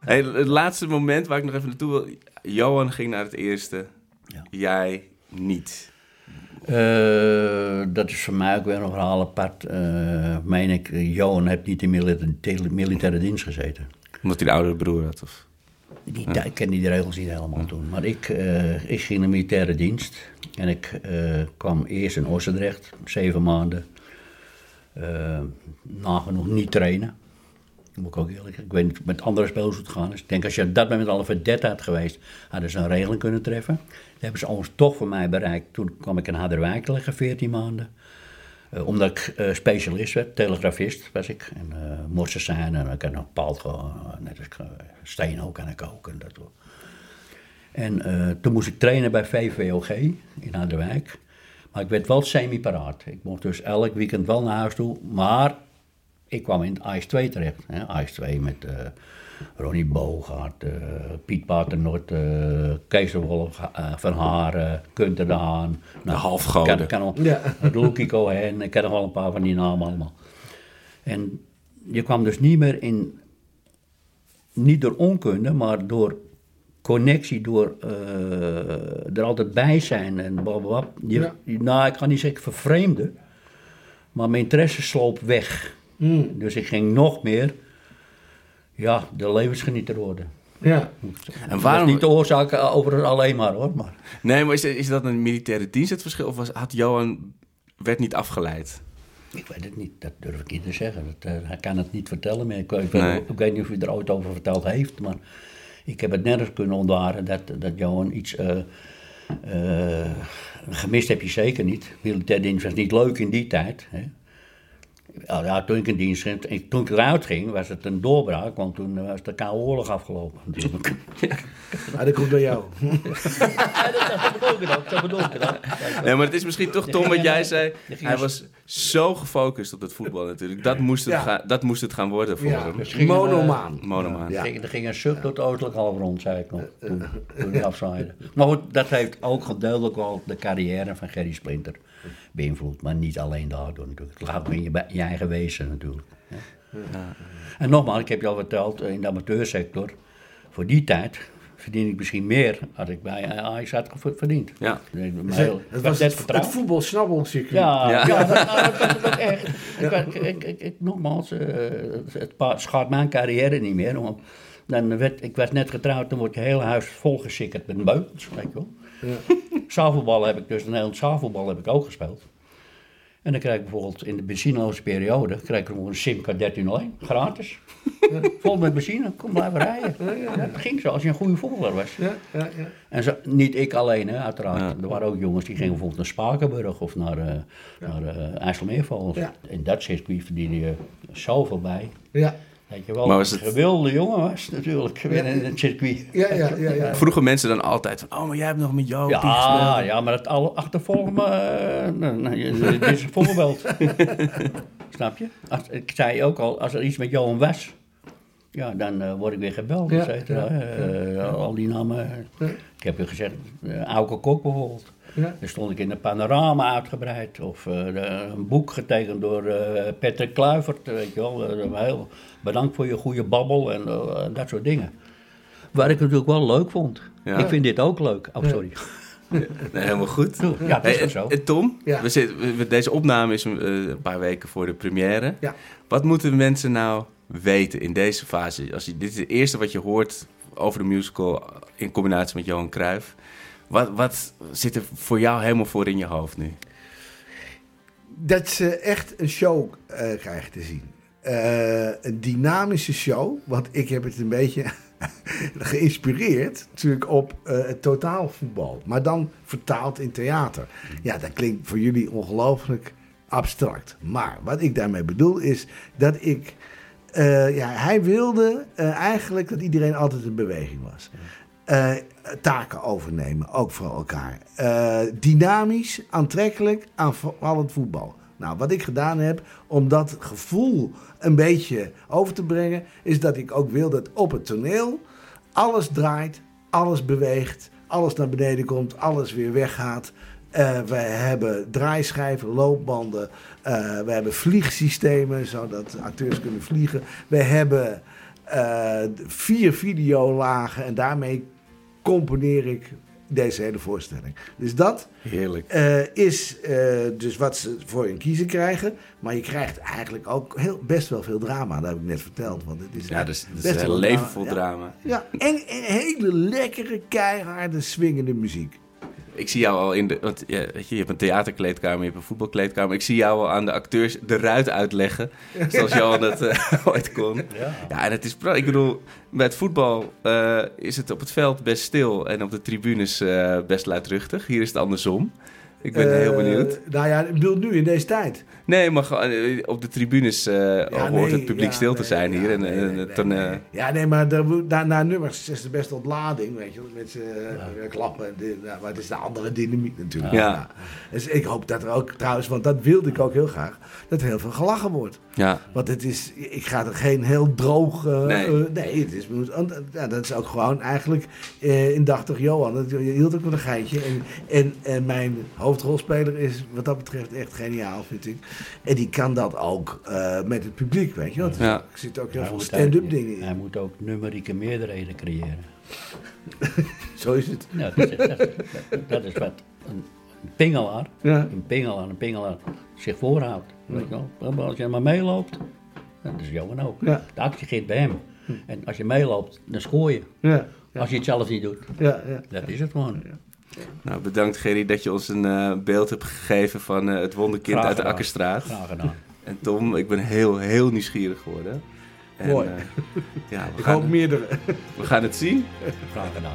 Speaker 1: Hey, het laatste moment waar ik nog even naartoe wil. Johan ging naar het eerste.
Speaker 3: Ja.
Speaker 1: Jij niet.
Speaker 3: Eh, dat is voor mij ook weer een verhaal apart. Eh meen ik, Johan heeft niet in milita- militaire dienst gezeten.
Speaker 1: Omdat hij de oudere broer had. Of...
Speaker 3: Die tijd kende die de regels niet helemaal toen. Maar ik, eh, ik ging in de militaire dienst. En ik eh, kwam eerst in Ossendrecht, zeven maanden. Eh, nagenoeg niet trainen. Moet ik ook eerlijk Ik weet niet met andere spelers hoe het gaan is. Ik denk als je op dat moment al een vedette had geweest, hadden ze een regeling kunnen treffen. Dat hebben ze ons toch voor mij bereikt. Toen kwam ik in Harderwijk te liggen, 14 maanden. Eh, omdat ik eh, specialist werd, telegrafist was ik. En uh, morsen zijn en ik had nog paald net als steen ook en ik ook. En, dat, en toen moest ik trainen bij VVOG in Harderwijk. Maar ik werd wel semi-paraat. Ik mocht dus elk weekend wel naar huis toe. Maar ik kwam in het IS-2 terecht. Hè? IS-2 met uh, Ronnie Bogaert, uh, Piet Paternot, uh, Kees de Wolf, uh, Van Haren, Kunter de Haan.
Speaker 1: Nou, de halfgoden.
Speaker 3: Kan, kan al, ja. Loekie Cohen, ik ken nog wel een paar van die namen allemaal. En je kwam dus niet meer in, niet door onkunde, maar door connectie, door uh, er altijd bij zijn en blablabla. Je, ja. Nou, ik ga niet zeggen vervreemden, maar mijn interesse sloop weg. Mm. Dus ik ging nog meer, ja, de levensgenieter worden.
Speaker 2: Ja.
Speaker 3: En waarom? Niet de oorzaak over alleen maar hoor. Maar.
Speaker 1: Nee, maar is, is dat een militaire dienst het verschil? Of was, had Johan, werd niet afgeleid?
Speaker 3: Ik weet het niet, dat durf ik niet te zeggen. Dat, uh, hij kan het niet vertellen meer. Ik, ik, nee. ik, weet niet of hij er ooit over verteld heeft, maar ik heb het nergens kunnen ontwaren dat, dat Johan iets. Uh, uh, gemist heb je zeker niet. Militaire dienst was niet leuk in die tijd. Hè. Ja, ja, toen ik in dienst ging, en toen ik eruit ging, was het een doorbraak, want toen was de Koude Oorlog afgelopen. natuurlijk.
Speaker 2: Ah, dat komt door jou.
Speaker 3: Ja, dat, bedoel ik ook, dat bedoel ik ook.
Speaker 1: Nee, maar het is misschien toch, Tom, wat jij zei. Hij was zo gefocust op het voetbal natuurlijk. Dat moest het,
Speaker 2: Ja.
Speaker 1: gaan, dat moest het gaan worden voor
Speaker 2: Ja.
Speaker 1: hem.
Speaker 3: Dus ging een, eh,
Speaker 2: Monomaan.
Speaker 1: Monomaan.
Speaker 2: Ja.
Speaker 3: Er ging, er ging een zucht door het oostelijk halfrond, zei ik nog, toen, toen ik afzaaide. Maar goed, dat heeft ook gedeeltelijk wel de carrière van Gerry Splinter beïnvloed. Maar niet alleen daardoor natuurlijk. Het gaat in je, je eigen wezen natuurlijk. hè. En nogmaals, ik heb je al verteld, in de amateursector, voor die tijd verdien ik misschien meer had ik bij Ajax had verdiend.
Speaker 1: Ja.
Speaker 3: Maar
Speaker 2: Het was
Speaker 3: werd
Speaker 2: het, het
Speaker 3: vertrouwd.
Speaker 2: voetbalsnabbelcircuit.
Speaker 3: Ja,
Speaker 1: Ja.
Speaker 3: ja. dat, nou, dat ook echt. Ik, ik, ik, ik, ik- nogmaals, eh, het schaadt mijn carrière niet meer. Want dan werd, ik was net getrouwd, dan wordt je hele huis volgesikkerd met beukels, weet je wel. Zaalvoetbal heb ik dus, een heel zaalvoetbal heb ik ook gespeeld. En dan krijg ik bijvoorbeeld in de benzineloze periode, krijg ik nog een Simca 1301, gratis. Vol met benzine, kom blijven rijden. Dat ging zo, als je een goede voetballer was.
Speaker 2: Ja, ja, ja.
Speaker 3: En zo, niet ik alleen, hè, uiteraard. Er waren ook jongens die gingen bijvoorbeeld naar Spakenburg of naar, eh naar eh, IJsselmeervogels.
Speaker 2: Ja.
Speaker 3: In dat circuit verdiende je zoveel bij.
Speaker 2: Ja,
Speaker 3: Dat je wel
Speaker 1: Maar
Speaker 3: een
Speaker 1: was het-
Speaker 3: gewilde jongen was natuurlijk, weer in het circuit.
Speaker 2: ja, ja. ja, ja.
Speaker 1: Vroegen mensen dan altijd van, oh, maar jij hebt nog met jou
Speaker 3: Ja, ja, maar het alle achtervolgen me, eh, nou, dit is een voorbeeld. Snap je? Als, ik zei ook al, als er iets met Johan was, ja, dan eh, word ik weer gebeld,
Speaker 2: Ja,
Speaker 3: et cetera. Eh, al die namen. Ik heb je gezegd, uh, Auke Kok bijvoorbeeld.
Speaker 2: Ja.
Speaker 3: Daar stond ik in de panorama uitgebreid. Of eh, een boek getekend door eh Patrick Kluivert, weet je wel. Eh, heel bedankt voor je goede babbel en dat soort dingen. Waar ik het natuurlijk wel leuk vond.
Speaker 1: Ja.
Speaker 3: Ik vind dit ook leuk. Oh, sorry.
Speaker 1: Nee, helemaal goed.
Speaker 3: Ja, dat is zo.
Speaker 1: Tom,
Speaker 2: Ja.
Speaker 1: we zitten, deze opname is een paar weken voor de première.
Speaker 2: Ja.
Speaker 1: Wat moeten mensen nou weten in deze fase? Als je, dit is het eerste wat je hoort over de musical in combinatie met Johan Cruijff. Wat, wat zit er voor jou helemaal voor in je hoofd nu?
Speaker 2: dat ze echt een show eh, krijgen te zien. Eh, een dynamische show, want ik heb het een beetje geïnspireerd natuurlijk op eh, het totaalvoetbal. Maar dan vertaald in theater. Ja, dat klinkt voor jullie ongelooflijk abstract. Maar wat ik daarmee bedoel is dat ik... ja, hij wilde eigenlijk dat iedereen altijd in beweging was. Eh, taken overnemen, ook voor elkaar. Eh, dynamisch, aantrekkelijk, aanvallend voetbal. Nou, wat ik gedaan heb om dat gevoel een beetje over te brengen, is dat ik ook wil dat op het toneel alles draait, alles beweegt, alles naar beneden komt, alles weer weggaat. Eh we hebben draaischijven, loopbanden, eh, we hebben vliegsystemen zodat acteurs kunnen vliegen. We hebben vier videolagen en daarmee componeer ik deze hele voorstelling. Dus dat
Speaker 1: Heerlijk.
Speaker 2: eh, is eh, dus wat ze voor hun kiezen krijgen. Maar je krijgt eigenlijk ook heel, best wel veel drama. Dat heb ik net verteld. Want het is
Speaker 1: Ja, dus het is
Speaker 2: best
Speaker 1: een
Speaker 2: wel
Speaker 1: heel leven vol
Speaker 2: ja.
Speaker 1: drama.
Speaker 2: Ja, en, en hele lekkere, keiharde, swingende muziek.
Speaker 1: Ik zie jou al in de. Want ja, weet je, je hebt een theaterkleedkamer, je hebt een voetbalkleedkamer. Ik zie jou al aan de acteurs de ruit uitleggen. Zoals Johan dat eh, ooit kon.
Speaker 3: Ja.
Speaker 1: Ja, en het is. Ik bedoel, bij het voetbal eh, is het op het veld best stil en op de tribunes eh, best luidruchtig. Hier is het andersom. Ik ben heel
Speaker 2: Eh,
Speaker 1: benieuwd.
Speaker 2: Nou ja, ik bedoel nu in deze tijd.
Speaker 1: Nee, maar eh, op de tribunes eh, hoort
Speaker 2: nee,
Speaker 1: het publiek
Speaker 2: ja,
Speaker 1: stil te
Speaker 2: nee,
Speaker 1: zijn
Speaker 2: ja,
Speaker 1: hier. En,
Speaker 2: nee,
Speaker 1: eh.
Speaker 2: Ja, nee, maar daar, daar, na nummers is de beste ontlading, weet je wel. Met z'n eh, klappen. maar het is de andere dynamiek natuurlijk.
Speaker 1: Ja.
Speaker 2: Dus ik hoop dat er ook trouwens, want dat wilde ik ook heel graag, dat er heel veel gelachen wordt.
Speaker 1: ja.
Speaker 2: Want het is, ik ga er geen heel droog. eh,
Speaker 1: Nee.
Speaker 2: nee, het is, ja, dat is ook gewoon eigenlijk eh indachtig Johan. Dat, je hield ook met een geitje. En, en, en mijn hoofdrolspeler is wat dat betreft echt geniaal, vind ik. En die kan dat ook eh, met het publiek, weet je. Want
Speaker 1: Ja.
Speaker 2: er zit ook heel
Speaker 3: Hij
Speaker 2: veel stand-up dingen in.
Speaker 3: Hij moet ook numerieke meerderheden creëren.
Speaker 2: Zo is het.
Speaker 3: Ja, dat, is, dat, is- dat is wat een, een pingelaar,
Speaker 2: Ja.
Speaker 3: een pingelaar, een pingelaar zich voorhoudt. Weet je wel? Als je maar meeloopt, dat is Johan ook.
Speaker 2: Ja.
Speaker 3: De actie begint bij hem. En als je meeloopt, dan scoor je.
Speaker 2: Ja, ja,
Speaker 3: Als je het zelf niet doet,
Speaker 2: ja. ja.
Speaker 3: dat is het gewoon.
Speaker 1: Nou, bedankt Gerry dat je ons een eh, beeld hebt gegeven van eh, het wonderkind
Speaker 3: Graag
Speaker 1: uit de. Akkerstraat.
Speaker 3: Graag gedaan.
Speaker 1: En Tom, ik ben heel, heel nieuwsgierig geworden. En,
Speaker 2: Mooi.
Speaker 1: eh, ja, we
Speaker 2: Ik
Speaker 1: gaan,
Speaker 2: hoop meerdere.
Speaker 1: we gaan het zien.
Speaker 3: Graag gedaan.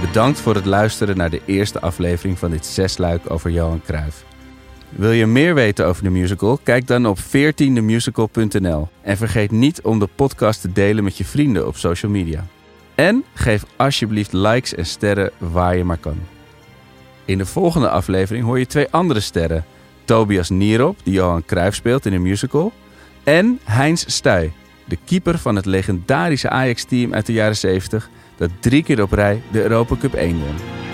Speaker 1: Bedankt voor het luisteren naar de eerste aflevering van dit zesluik over Johan Cruijff. Wil je meer weten over de musical? Kijk dan op 14themusical.nl. En vergeet niet om de podcast te delen met je vrienden op social media. En geef alsjeblieft likes en sterren waar je maar kan. In de volgende aflevering hoor je twee andere sterren. Tobias Nierop, die Johan Cruijff speelt in de musical. En Heinz Stuy, de keeper van het legendarische Ajax-team uit de jaren 70... dat drie keer op rij de Europa Cup 1 won.